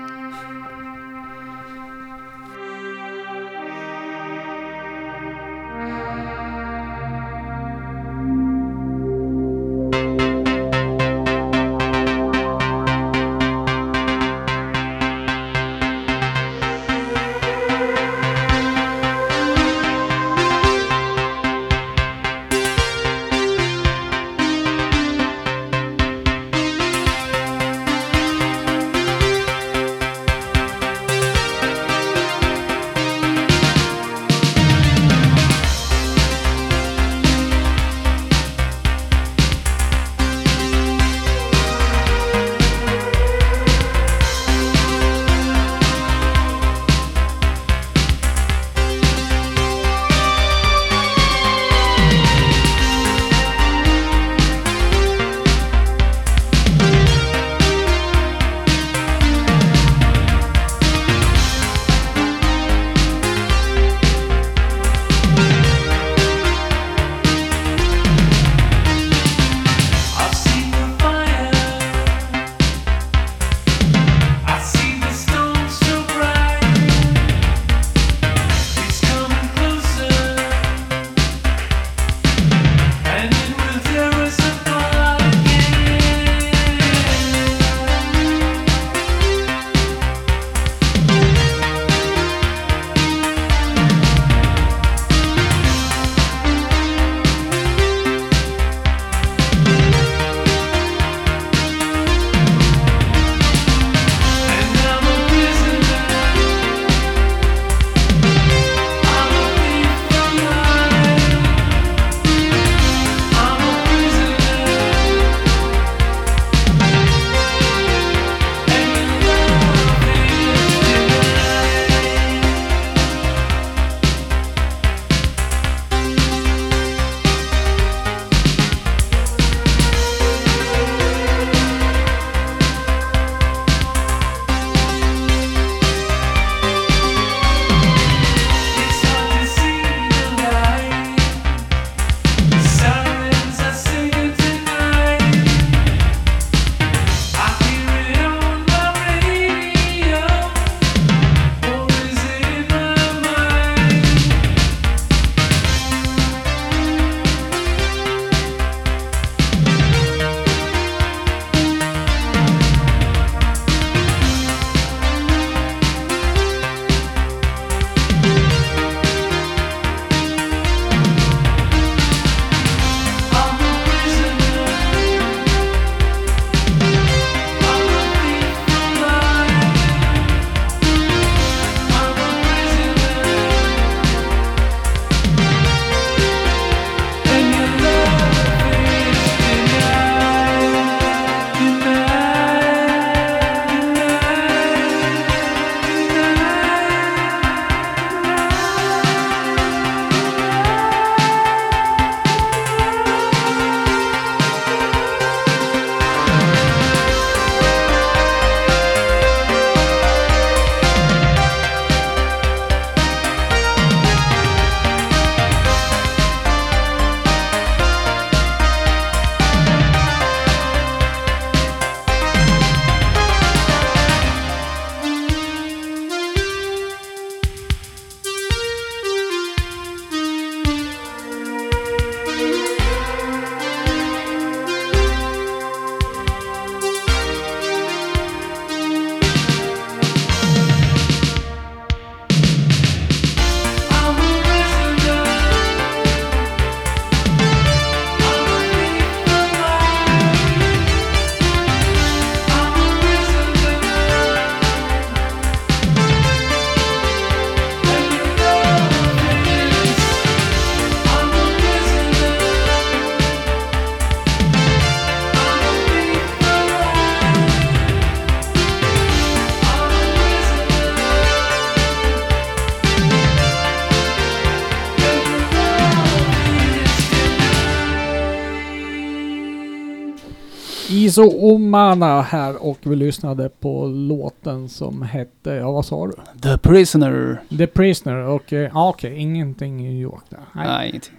Iso Omana här och vi lyssnade på låten som hette, ja vad sa du? The Prisoner. The Prisoner och, eh, ja okej, ingenting i New York där. Nej, ingenting.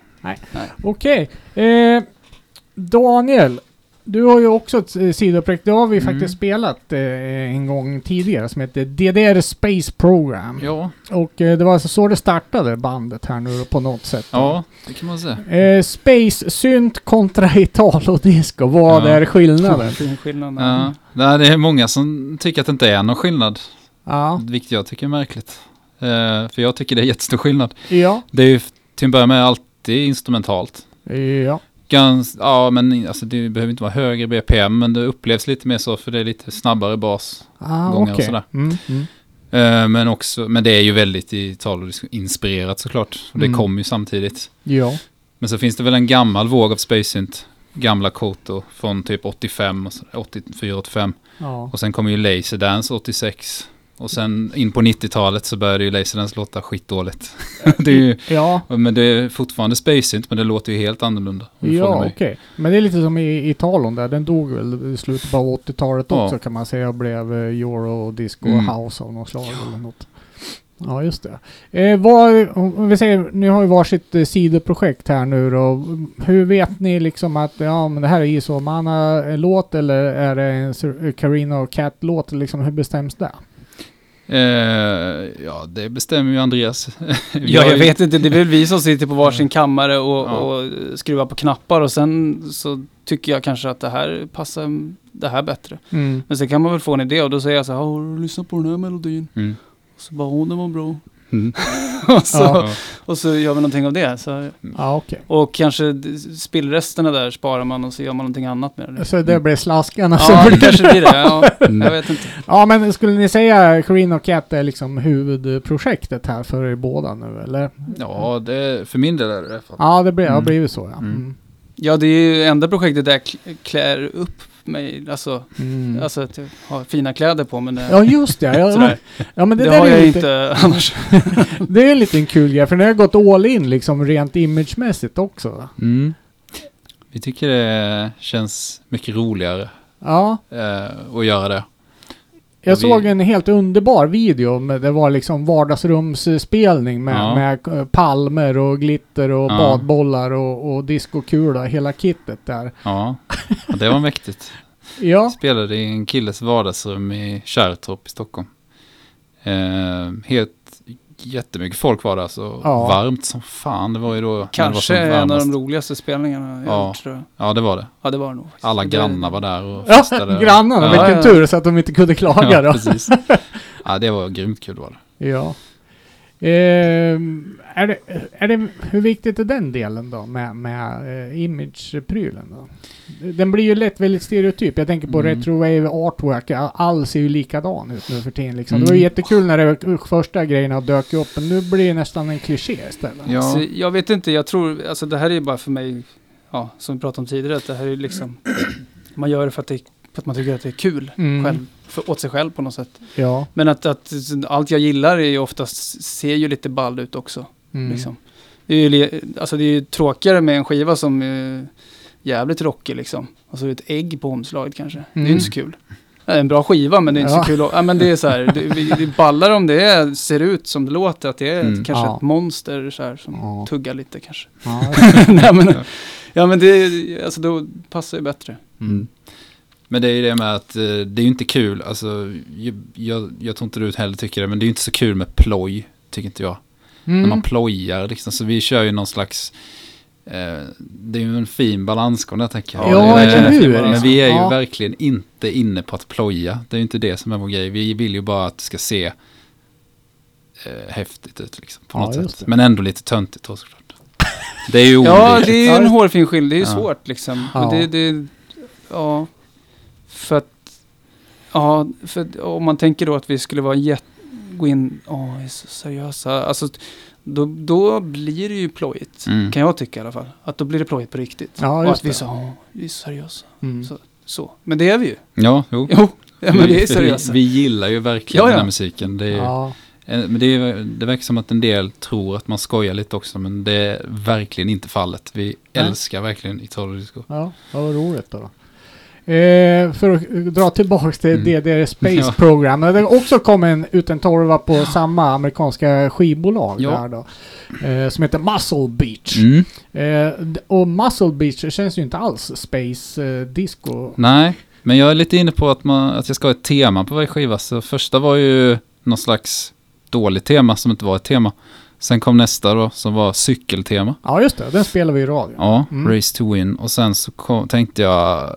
Okej. Eh, Daniel, du har ju också ett eh, sidoprojekt. Det har vi Mm. faktiskt spelat eh, en gång tidigare som heter DDR Space Program. Ja, Och eh, det var alltså så det startade bandet här nu på något sätt. ja, det kan man säga. Eh, space synt kontra Italo disco. Vad Ja. är skillnaden? Ja. Nej, det är många som tycker att det inte är någon skillnad. Ja. Vilket jag tycker är märkligt. Eh, för jag tycker det är jättestor skillnad. Ja. Det är ju till en början med alltid instrumentalt. Ja. Gans, ja, men alltså, det behöver inte vara högre BPM, men det upplevs lite mer så för det är lite snabbare bas. Ah, Gånger och sådär. Mm, mm. Eh, men, också, men det är ju väldigt Italo-inspirerat såklart. Och det Mm. kom ju samtidigt. Ja. Men så finns det väl en gammal våg av Space Synth. Gamla Koto från typ 85, och så- 84-85. Ja. Och sen kommer ju Laserdance 86. Och sen in på 90-talet så började ju Laserdance låta skitdåligt. [laughs] det är ju, Ja. men det är fortfarande Space Synth, men det låter ju helt annorlunda. Ja, okej. mig. Men det är lite som i Italien där. Den dog väl i slutet på 80-talet Ja. också kan man säga och blev eh, euro, disco, Mm. house av något slag eller något. Ja, just det. Eh, vad, om vi säger, ni har ju varsitt eh, sidoprojekt här nu då. Hur vet ni liksom att ja, men det här är Iso Mana-låt eller är det en Carino och Cat-låt? Liksom, hur bestäms det? Eh, ja, det bestämmer ju Andreas. [laughs] Ja, jag vet inte. Det är väl vi som sitter på varsin kammare och, Ja. och skruvar på knappar och sen så tycker jag kanske att det här passar det här bättre. Mm. Men sen kan man väl få en idé och då säger jag så här, har du lyssnat på den här melodin? Mm. Och så bara, åh den var bra. Mm. [laughs] och, så, Ja. och så gör vi någonting av det. Så, Ja, okej. och kanske spillresterna där sparar man och så gör man någonting annat med det. Så det blir slaskarna Ja, som det blir kanske blir det. Ja, Mm. [laughs] jag vet inte. Ja, men skulle ni säga Carino och Cat är liksom huvudprojektet här för er båda nu, eller? Ja, det, för min del är det i alla fall. Ja, det blir, har Mm. blivit så, ja. Mm. Mm. Ja, det är ju enda projektet där jag kl- klär upp mig. Alltså, Mm. alltså att jag har fina kläder på mig. Ja, just det. Ja, ja [laughs] men det, Det, har är jag lite, inte annars. [laughs] Det är en liten kul grej, för ni har gått all in liksom rent imagemässigt också. Mm. Vi tycker det känns mycket roligare Ja, eh, att göra det. Jag vi- såg en helt underbar video. Med, det var liksom vardagsrumsspelning med, Ja. med eh, palmer och glitter och Ja. badbollar och, och discokula, hela kittet där. Ja, och det var mäktigt. [laughs] Ja, Spelade i en killes vardagsrum i Kärrtorp i Stockholm. Eh, helt jättemycket folk var där, så Ja. varmt som fan. Det var ju då det var Kanske som en av de roligaste spelningarna jag Ja. gjort tror jag. Ja, det var det. Ja, det var det nog. Alla Det- grannar var där och ja festade. grannarna, Ja. vilken Ja, ja. tur så att de inte kunde klaga Ja, då. precis. [laughs] Ja, det var grymt kul var det. Ja. Ehm, är det, är det, hur viktigt är den delen då med, med eh, image-prylen då? Den blir ju lätt väldigt stereotyp. Jag tänker på Mm. retrowave artwork. All ser ju likadan ut nu för tiden liksom. Det Mm. var ju jättekul när det första grejerna dök upp, men nu blir det nästan en kliché istället. Ja. Så jag vet inte, jag tror, alltså det här är ju bara för mig, ja, som vi pratade om tidigare, att det här är liksom, man gör det för att, det, för att man tycker att det är kul Mm. själv, för, åt sig själv på något sätt. Ja. Men att, att allt jag gillar är ju oftast, ser ju lite ball ut också. Mm. Liksom. Det, är ju, alltså det är ju tråkigare med en skiva som är jävligt rockig liksom. Och så ett ägg på omslaget kanske. Det är ju Mm. inte så kul. Det är en bra skiva men det är inte Ja. så kul. Ja, men det är så här, det, det ballar om det är, ser ut som det låter. Att det är Mm. kanske Ja. ett monster så här, som Ja. tuggar lite kanske. Ja. [laughs] Nej, men, ja men det, alltså då passar det bättre. Mm. Men det är ju det med att eh, det är ju inte kul, alltså jag, jag, tror inte du heller tycker det, men det är ju inte så kul med ploj, tycker inte jag. När man Mm. plojar liksom, så vi kör ju någon slags, eh, det är ju en fin balansgång där tänker jag. Ja, Eh, eller hur? Men vi är ju Ja. verkligen inte inne på att ploja, det är ju inte det som är vår grej. Vi vill ju bara att det ska se eh, häftigt ut liksom, på Ja, något sätt. det. Men ändå lite töntigt då såklart. Det är ju Ja, det är ju en hårfin skillnad. Det är ju Ja. svårt liksom. Ja. Men det, det, ja, för att, ja, för om man tänker då att vi skulle vara jätte, gå in, åh, vi är så seriösa. Alltså, då, då blir det ju plojigt. Mm. Kan jag tycka i alla fall. Att då blir det plojigt på riktigt. Ja, och just att vi så, åh, vi är seriösa. Mm. Så, så. Men det är vi ju. Ja, jo. Jo, ja, men vi är vi, seriösa. vi gillar ju verkligen Ja, ja. den här musiken. Det är, Ja. eh, men det, är, det verkar som att en del tror att man skojar lite också, men det är verkligen inte fallet. Vi Nej. älskar verkligen Italo Disco. Ja, vad roligt då. Eh, för att dra tillbaks till Mm. DDR [laughs] Space Ja. Program. Det också kommit en, ut en torva på samma amerikanska skivbolag Ja. där då. Eh, som heter Muscle Beach. Mm. Eh, och Muscle Beach känns ju inte alls Space eh, Disco. Nej, men jag är lite inne på att, man, att jag ska ha ett tema på varje skiva. Så första var ju någon slags dåligt tema som inte var ett tema. Sen kom nästa då som var cykeltema. Ja just det, den spelar vi i radio. Ja, Mm. Race to Win. Och sen så kom, tänkte jag,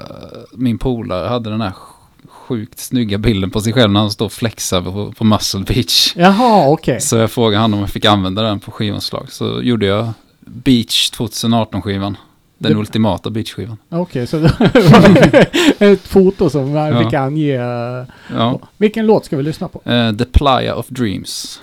min polare hade den här sj- sjukt snygga bilden på sig själv när han står och flexar på, på Muscle Beach. Jaha, okej. Så jag frågade han om jag fick använda den på skivomslag. Så gjorde jag Beach 2018-skivan. Den Det- ultimata beachskivan. Okej, så [laughs] det var [laughs] ett foto som jag Ja. fick ange. Ja. Vilken låt ska vi lyssna på? Eh, The Playa of Dreams.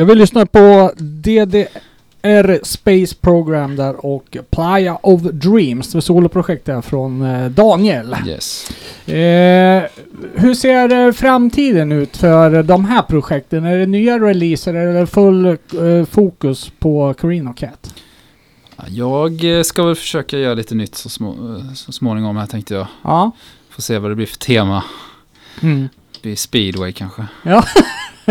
Jag vill lyssna på DDR Space Program där och Playa of Dreams, det soloprojekt där från eh, Daniel. Yes. Eh, hur ser eh, framtiden ut för de här projekten? Är det nya releaser eller full eh, fokus på Carino Cat? Ja, Jag eh, ska väl försöka göra lite nytt så, små, så småningom här tänkte jag. Ja. Får se vad det blir för tema. Mm. Det blir speedway kanske. ja, [laughs]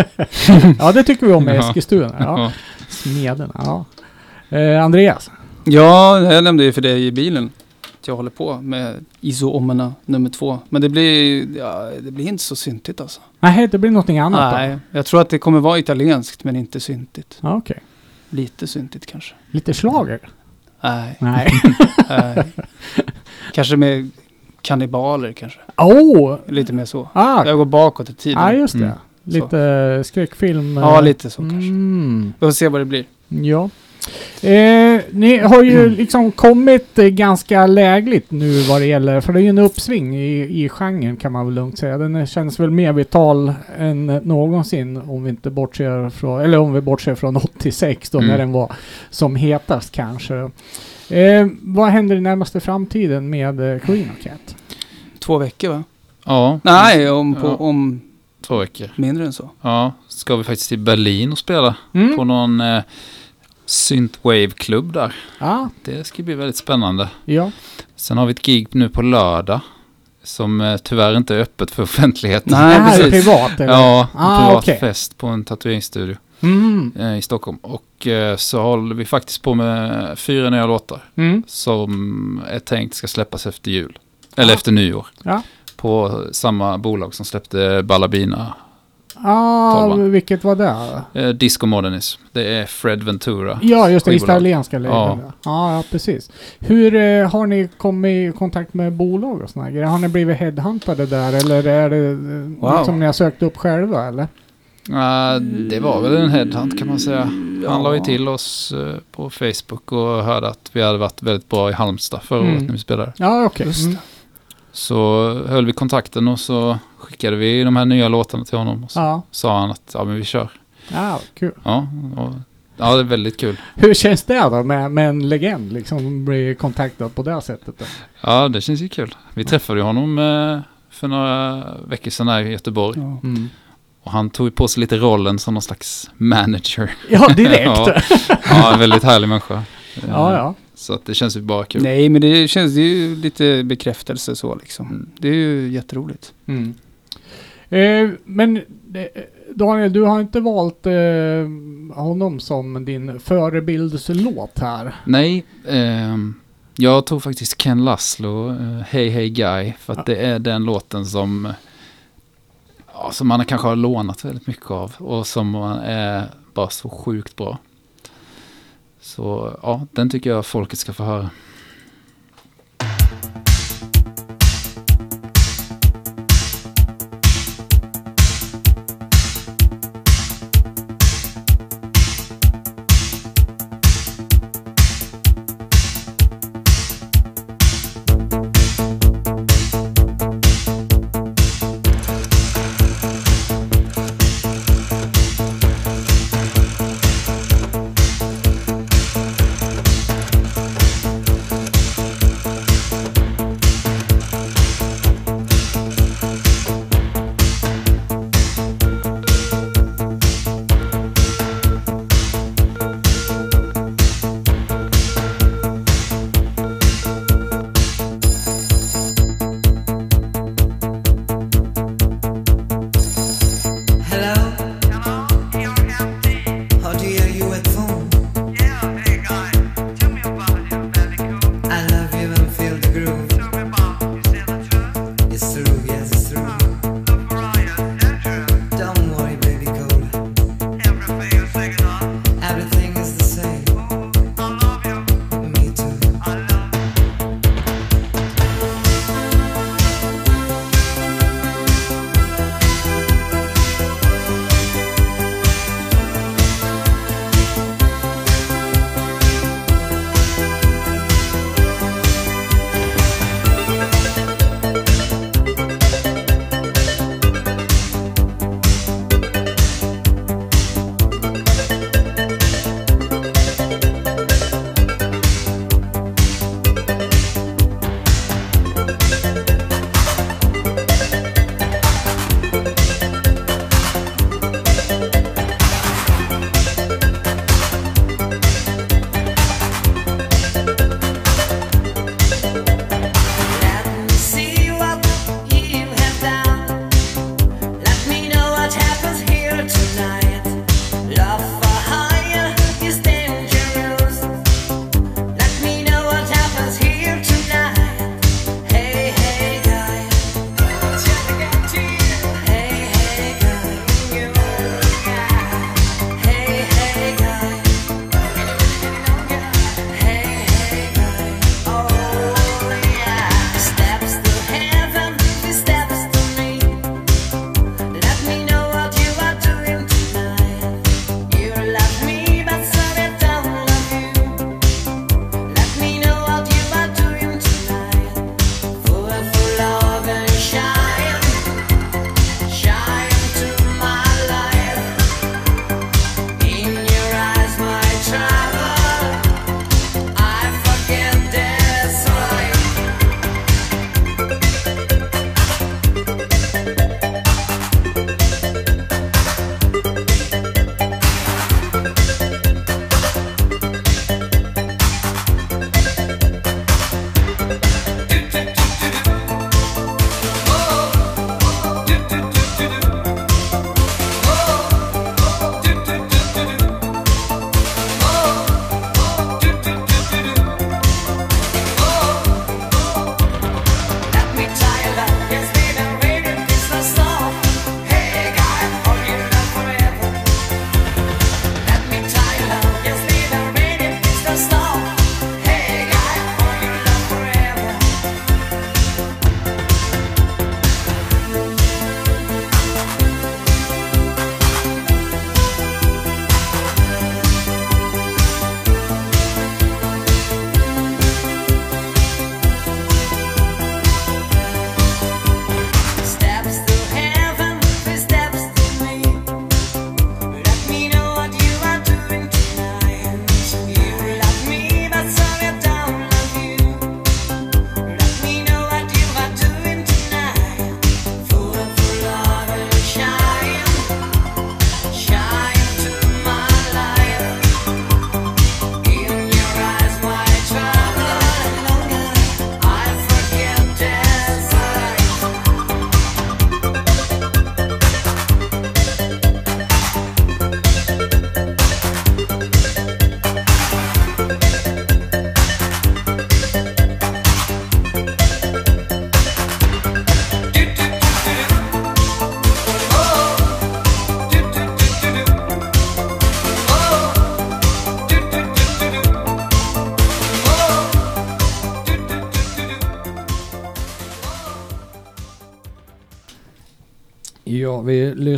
[laughs] det tycker vi om i Ja. Eskilstuna. Ja. Smederna, ja. Eh, Andreas? Ja, jag nämnde ju för dig i bilen att jag håller på med ISO Omena nummer två. Men det blir, ja, det blir inte så syntigt alltså. Nej, det blir någonting annat Nej, då? jag tror att det kommer vara italienskt men inte syntigt. Ja, Okej. Lite syntigt kanske. Lite slager? Nej, Nej. [laughs] nej. kanske med kannibaler kanske. oh! Lite mer så. Ah, Jag går bakåt i tiden. ja, just det. Mm. Lite skräckfilm. Ja, eh, lite så kanske. Mm. Vi får se vad det blir. Ja. Eh, ni har ju Mm. liksom kommit eh, ganska lägligt nu vad det gäller, för det är ju en uppsving i, i genren kan man väl lugnt säga. Den eh, känns väl mer vital än någonsin om vi inte bortser från, eller om vi bortser från 86 då Mm. när den var som hetast kanske. Eh, vad händer i närmaste framtiden med eh, Queen of Cat? Två veckor va? Ja, Nej, om, på, Ja. om två veckor. mindre än så. Ja, ska vi faktiskt till Berlin och spela Mm. på någon eh, synthwave-klubb där. Ja, Det ska bli väldigt spännande. ja. Sen har vi ett gig nu på lördag som eh, tyvärr inte är öppet för [laughs] offentligheten. Nej, är precis. privat eller? Ja, en Ah, privat okej. fest på en tatueringsstudio Mm. eh, i Stockholm. Och eh, så håller vi faktiskt på med fyra nya låtar Mm. som är tänkt ska släppas efter jul. Eller Ah. efter nyår. Ja. På samma bolag som släppte Ballabina, Ah, Tolvan. vilket var det? eh, Disco Modernism. Det är Fred Ventura. Ja, just det. Italienska labeln. Ja. Ja, ja, precis. Hur eh, har ni kommit i kontakt med bolag och såna grejer? Har ni blivit headhuntade där eller är det eh, Wow. liksom ni har sökt upp själva eller? Ja, det var väl en headhunt kan man säga. Han Ja. la ju till oss eh, på Facebook och hörde att vi hade varit väldigt bra i Halmstad förra Mm. året när vi spelade. Ja, okej. Mm. Så höll vi kontakten och så skickade vi de här nya låtarna till honom. Och så Ja. sa han att ja, men vi kör. ja, kul. Ja, och, ja, det är väldigt kul. Hur känns det då med, med en legend liksom bli kontaktad på det sättet? Då? Ja, det känns ju kul. Vi träffade ju honom eh, för några veckor sedan här i Göteborg. Ja. Mm. Och han tog på sig lite rollen som någon slags manager. Ja, direkt. [laughs] ja, ja, en väldigt härlig människa. Ja, ja. Så att det känns ju bara kul. Nej, men det känns det är ju lite bekräftelse så liksom. Mm. Det är ju jätteroligt. Mm. Eh, men eh, Daniel, du har inte valt eh, honom som din förebildslåt här. Nej, ehm, jag tog faktiskt Ken Laszlo, eh, Hey Hey Guy, för att Ja. det är den låten som, eh, ja, som man kanske har lånat väldigt mycket av och som är bara så sjukt bra. Så ja, den tycker jag folket ska få höra.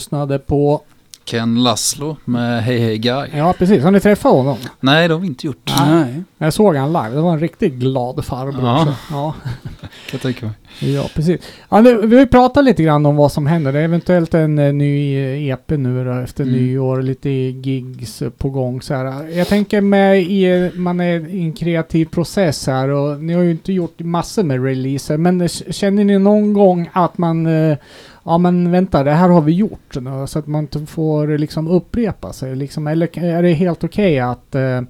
Lyssnade på... Ken Laszlo med Hey Hey Guy. Ja, precis. Har ni träffat honom? Nej, det har vi inte gjort. Nej. Jag såg han live. Det var en riktigt glad farbror. Ja. också. ja. [laughs] Jag tänka mig. Ja, precis. Ja, nu, vi pratat lite grann om vad som händer. Det är eventuellt en eh, ny eh, EP nu då, efter Mm. nyår. Lite gigs på gång så här. Jag tänker med i, man är i en kreativ process här och ni har ju inte gjort massor med releaser. Men känner ni någon gång att man eh, Ja men vänta, det här har vi gjort. nu, Så att man inte får liksom upprepa sig. Liksom, eller är det helt okej att eh, eh,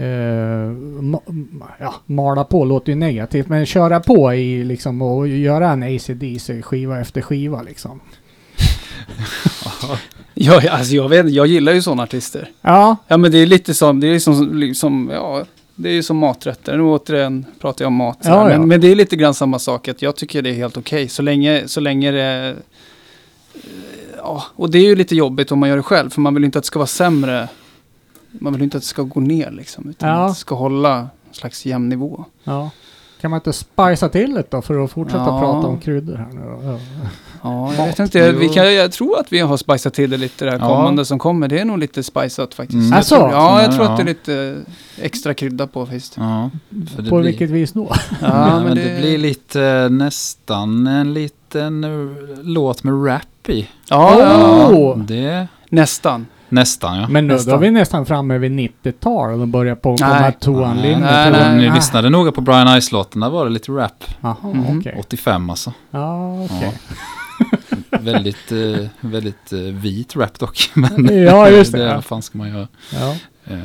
ma- ja, mala på låter ju negativt, men köra på i liksom och göra en ACDC skiva efter skiva liksom. [laughs] Ja, alltså jag, vet, jag gillar ju sådana artister. Ja, Ja men det är lite som, det är som, liksom, ja, det är ju som maträtter. Nu återigen pratar jag om mat. Ja, men, ja. men det är lite grann samma sak. Att jag tycker det är helt okej. Så länge, så länge det... eh, Ja, och det är ju lite jobbigt om man gör det själv. För man vill inte att det ska vara sämre. Man vill inte att det ska gå ner liksom. Utan Ja. att det ska hålla en slags jämn nivå. ja. Kan man inte spicea till det då för att fortsätta Ja. prata om kryddor här nu då? Ja. Ja, jag vet inte. Vi kan, jag tror att vi har spicat till det lite det här Ja. kommande som kommer. Det är nog lite spicat faktiskt. Mm. Jag tror, ja, jag Ja, tror ja. att det är lite extra krydda på faktiskt. Ja, för det På blir, vilket vis då? Ja, [laughs] men, det... blir lite eh, nästan en liten eh, låt med rap i. Ja, ja, Oh! Det nästan. Nästan ja. Men nu, då Nästan. är vi nästan framme vid 90-tal och börjar på komma Toan Nej, nej, nej. Om ni Ah. lyssnade noga på Brian Ice-låten, där var det lite rap. Jaha, Mhm. okej. 85 alltså. Ja, okej. [laughs] väldigt, eh, väldigt eh, vit rap dock. [laughs] Men Ja, just det. det vad fan ska man göra? Ja. Eh,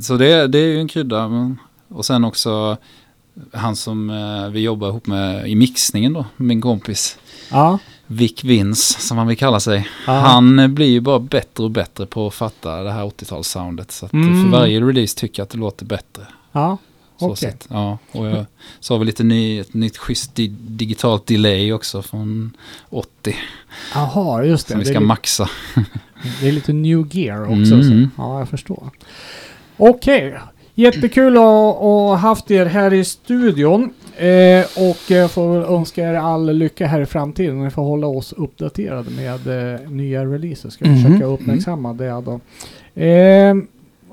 Så det, det är ju en krydda. Men, och sen också han som eh, vi jobbar ihop med i mixningen då, min kompis. Ja. Vic Vince, som han vill kalla sig. Ja. Han blir ju bara bättre och bättre på att fatta det här 80-talssoundet. Så Mm. för varje release tycker jag att det låter bättre. Ja. Okej. sätt. Ja, och jag, har vi lite ny, ett nytt schysst di digitalt delay också från 80. Jaha, just det. Som vi det, ska li- maxa. [laughs] det är lite new gear också. Mm. Så. Ja, jag förstår. Okej. Jättekul att ha haft er här i studion. Eh, och jag får väl önska er all lycka här i framtiden. Ni får hålla oss uppdaterade med eh, nya releaser. Ska vi Mhm. försöka uppmärksamma det då. Eh,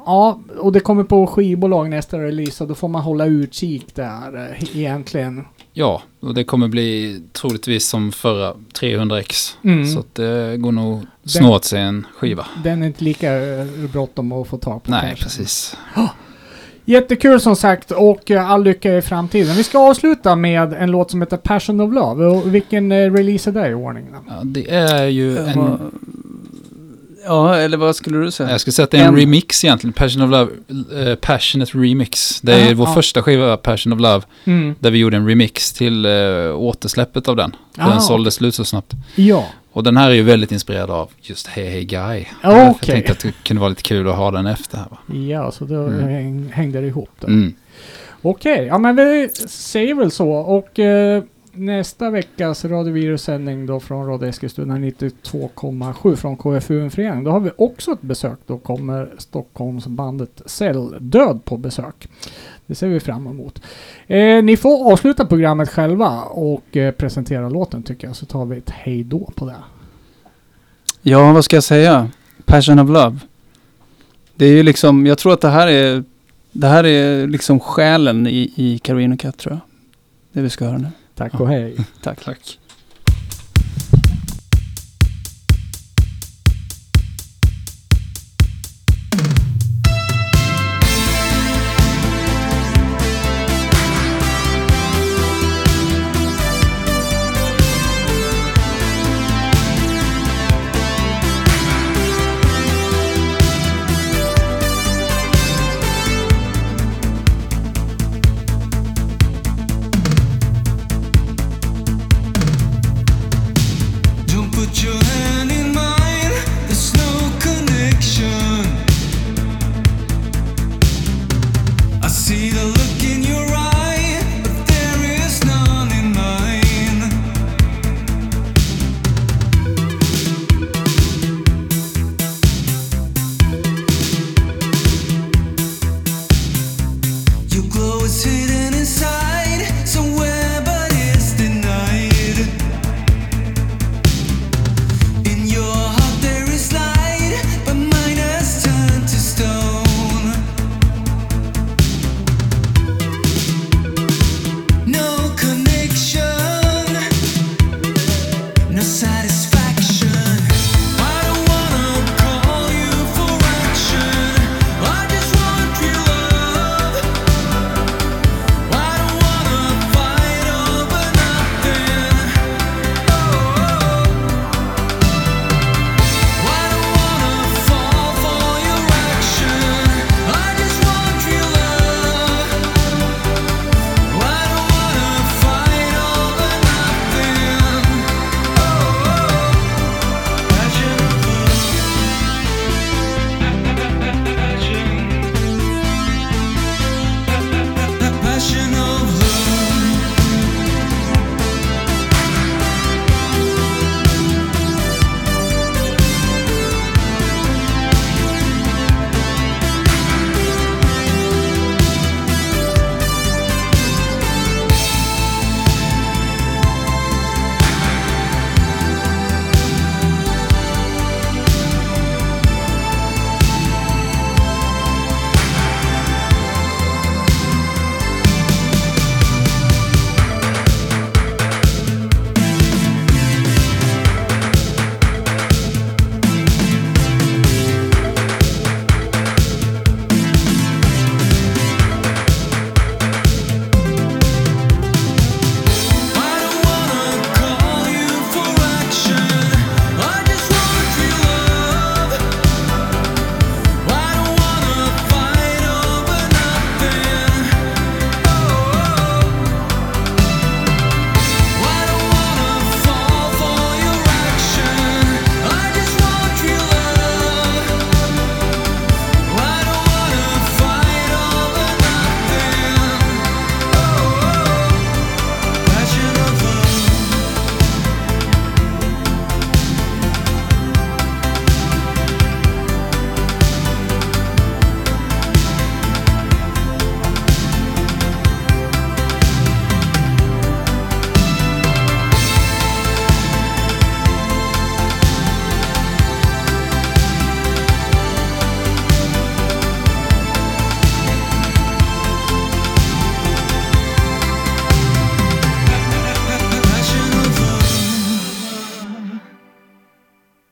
ja, och det kommer på skivbolag nästa release och då får man hålla utkik där eh, egentligen. Ja, och det kommer bli troligtvis som förra 300x. Mm. Så att det går nog snå åt sig en skiva. Den är inte lika eh, bråttom att få tag på. Nej, kanske. precis. Jättekul som sagt och eh, all lycka i framtiden. Vi ska avsluta med en låt som heter Passion of Love. Och vilken eh, release är det i ordningen? Ja, det är ju en... Ja, eller vad skulle du säga? Jag skulle säga att det är en, En- remix egentligen. Passion of Love, eh, Passionate Remix. Det är Aha, vår ja. första skiva, Passion of Love, Mm. där vi gjorde en remix till uh, återsläppet av den. För Ah, den sålde slut så snabbt. Ja. Och den här är ju väldigt inspirerad av just Hey Hey Guy. Okej. Jag tänkte att det kunde vara lite kul att ha den efter här va? Ja, så då Mm. häng, hängde det ihop då. Mm. Okej, ja men vi säger väl så. Och eh, nästa veckas radiovirussändning då från Radio Eskilstuna 92,7 från KFUM Förening. Då har vi också ett besök. Då kommer Stockholmsbandet Celldöd på besök. Det ser vi fram emot. Eh, ni får avsluta programmet själva och eh, presentera låten tycker jag. Så tar vi ett hej då på det. Ja, vad ska jag säga? Passion of Love. Det är ju liksom, jag tror att det här är, det här är liksom själen i, i Carino Cat tror jag. Det vi ska höra nu. Tack och hej. Tack. Tack.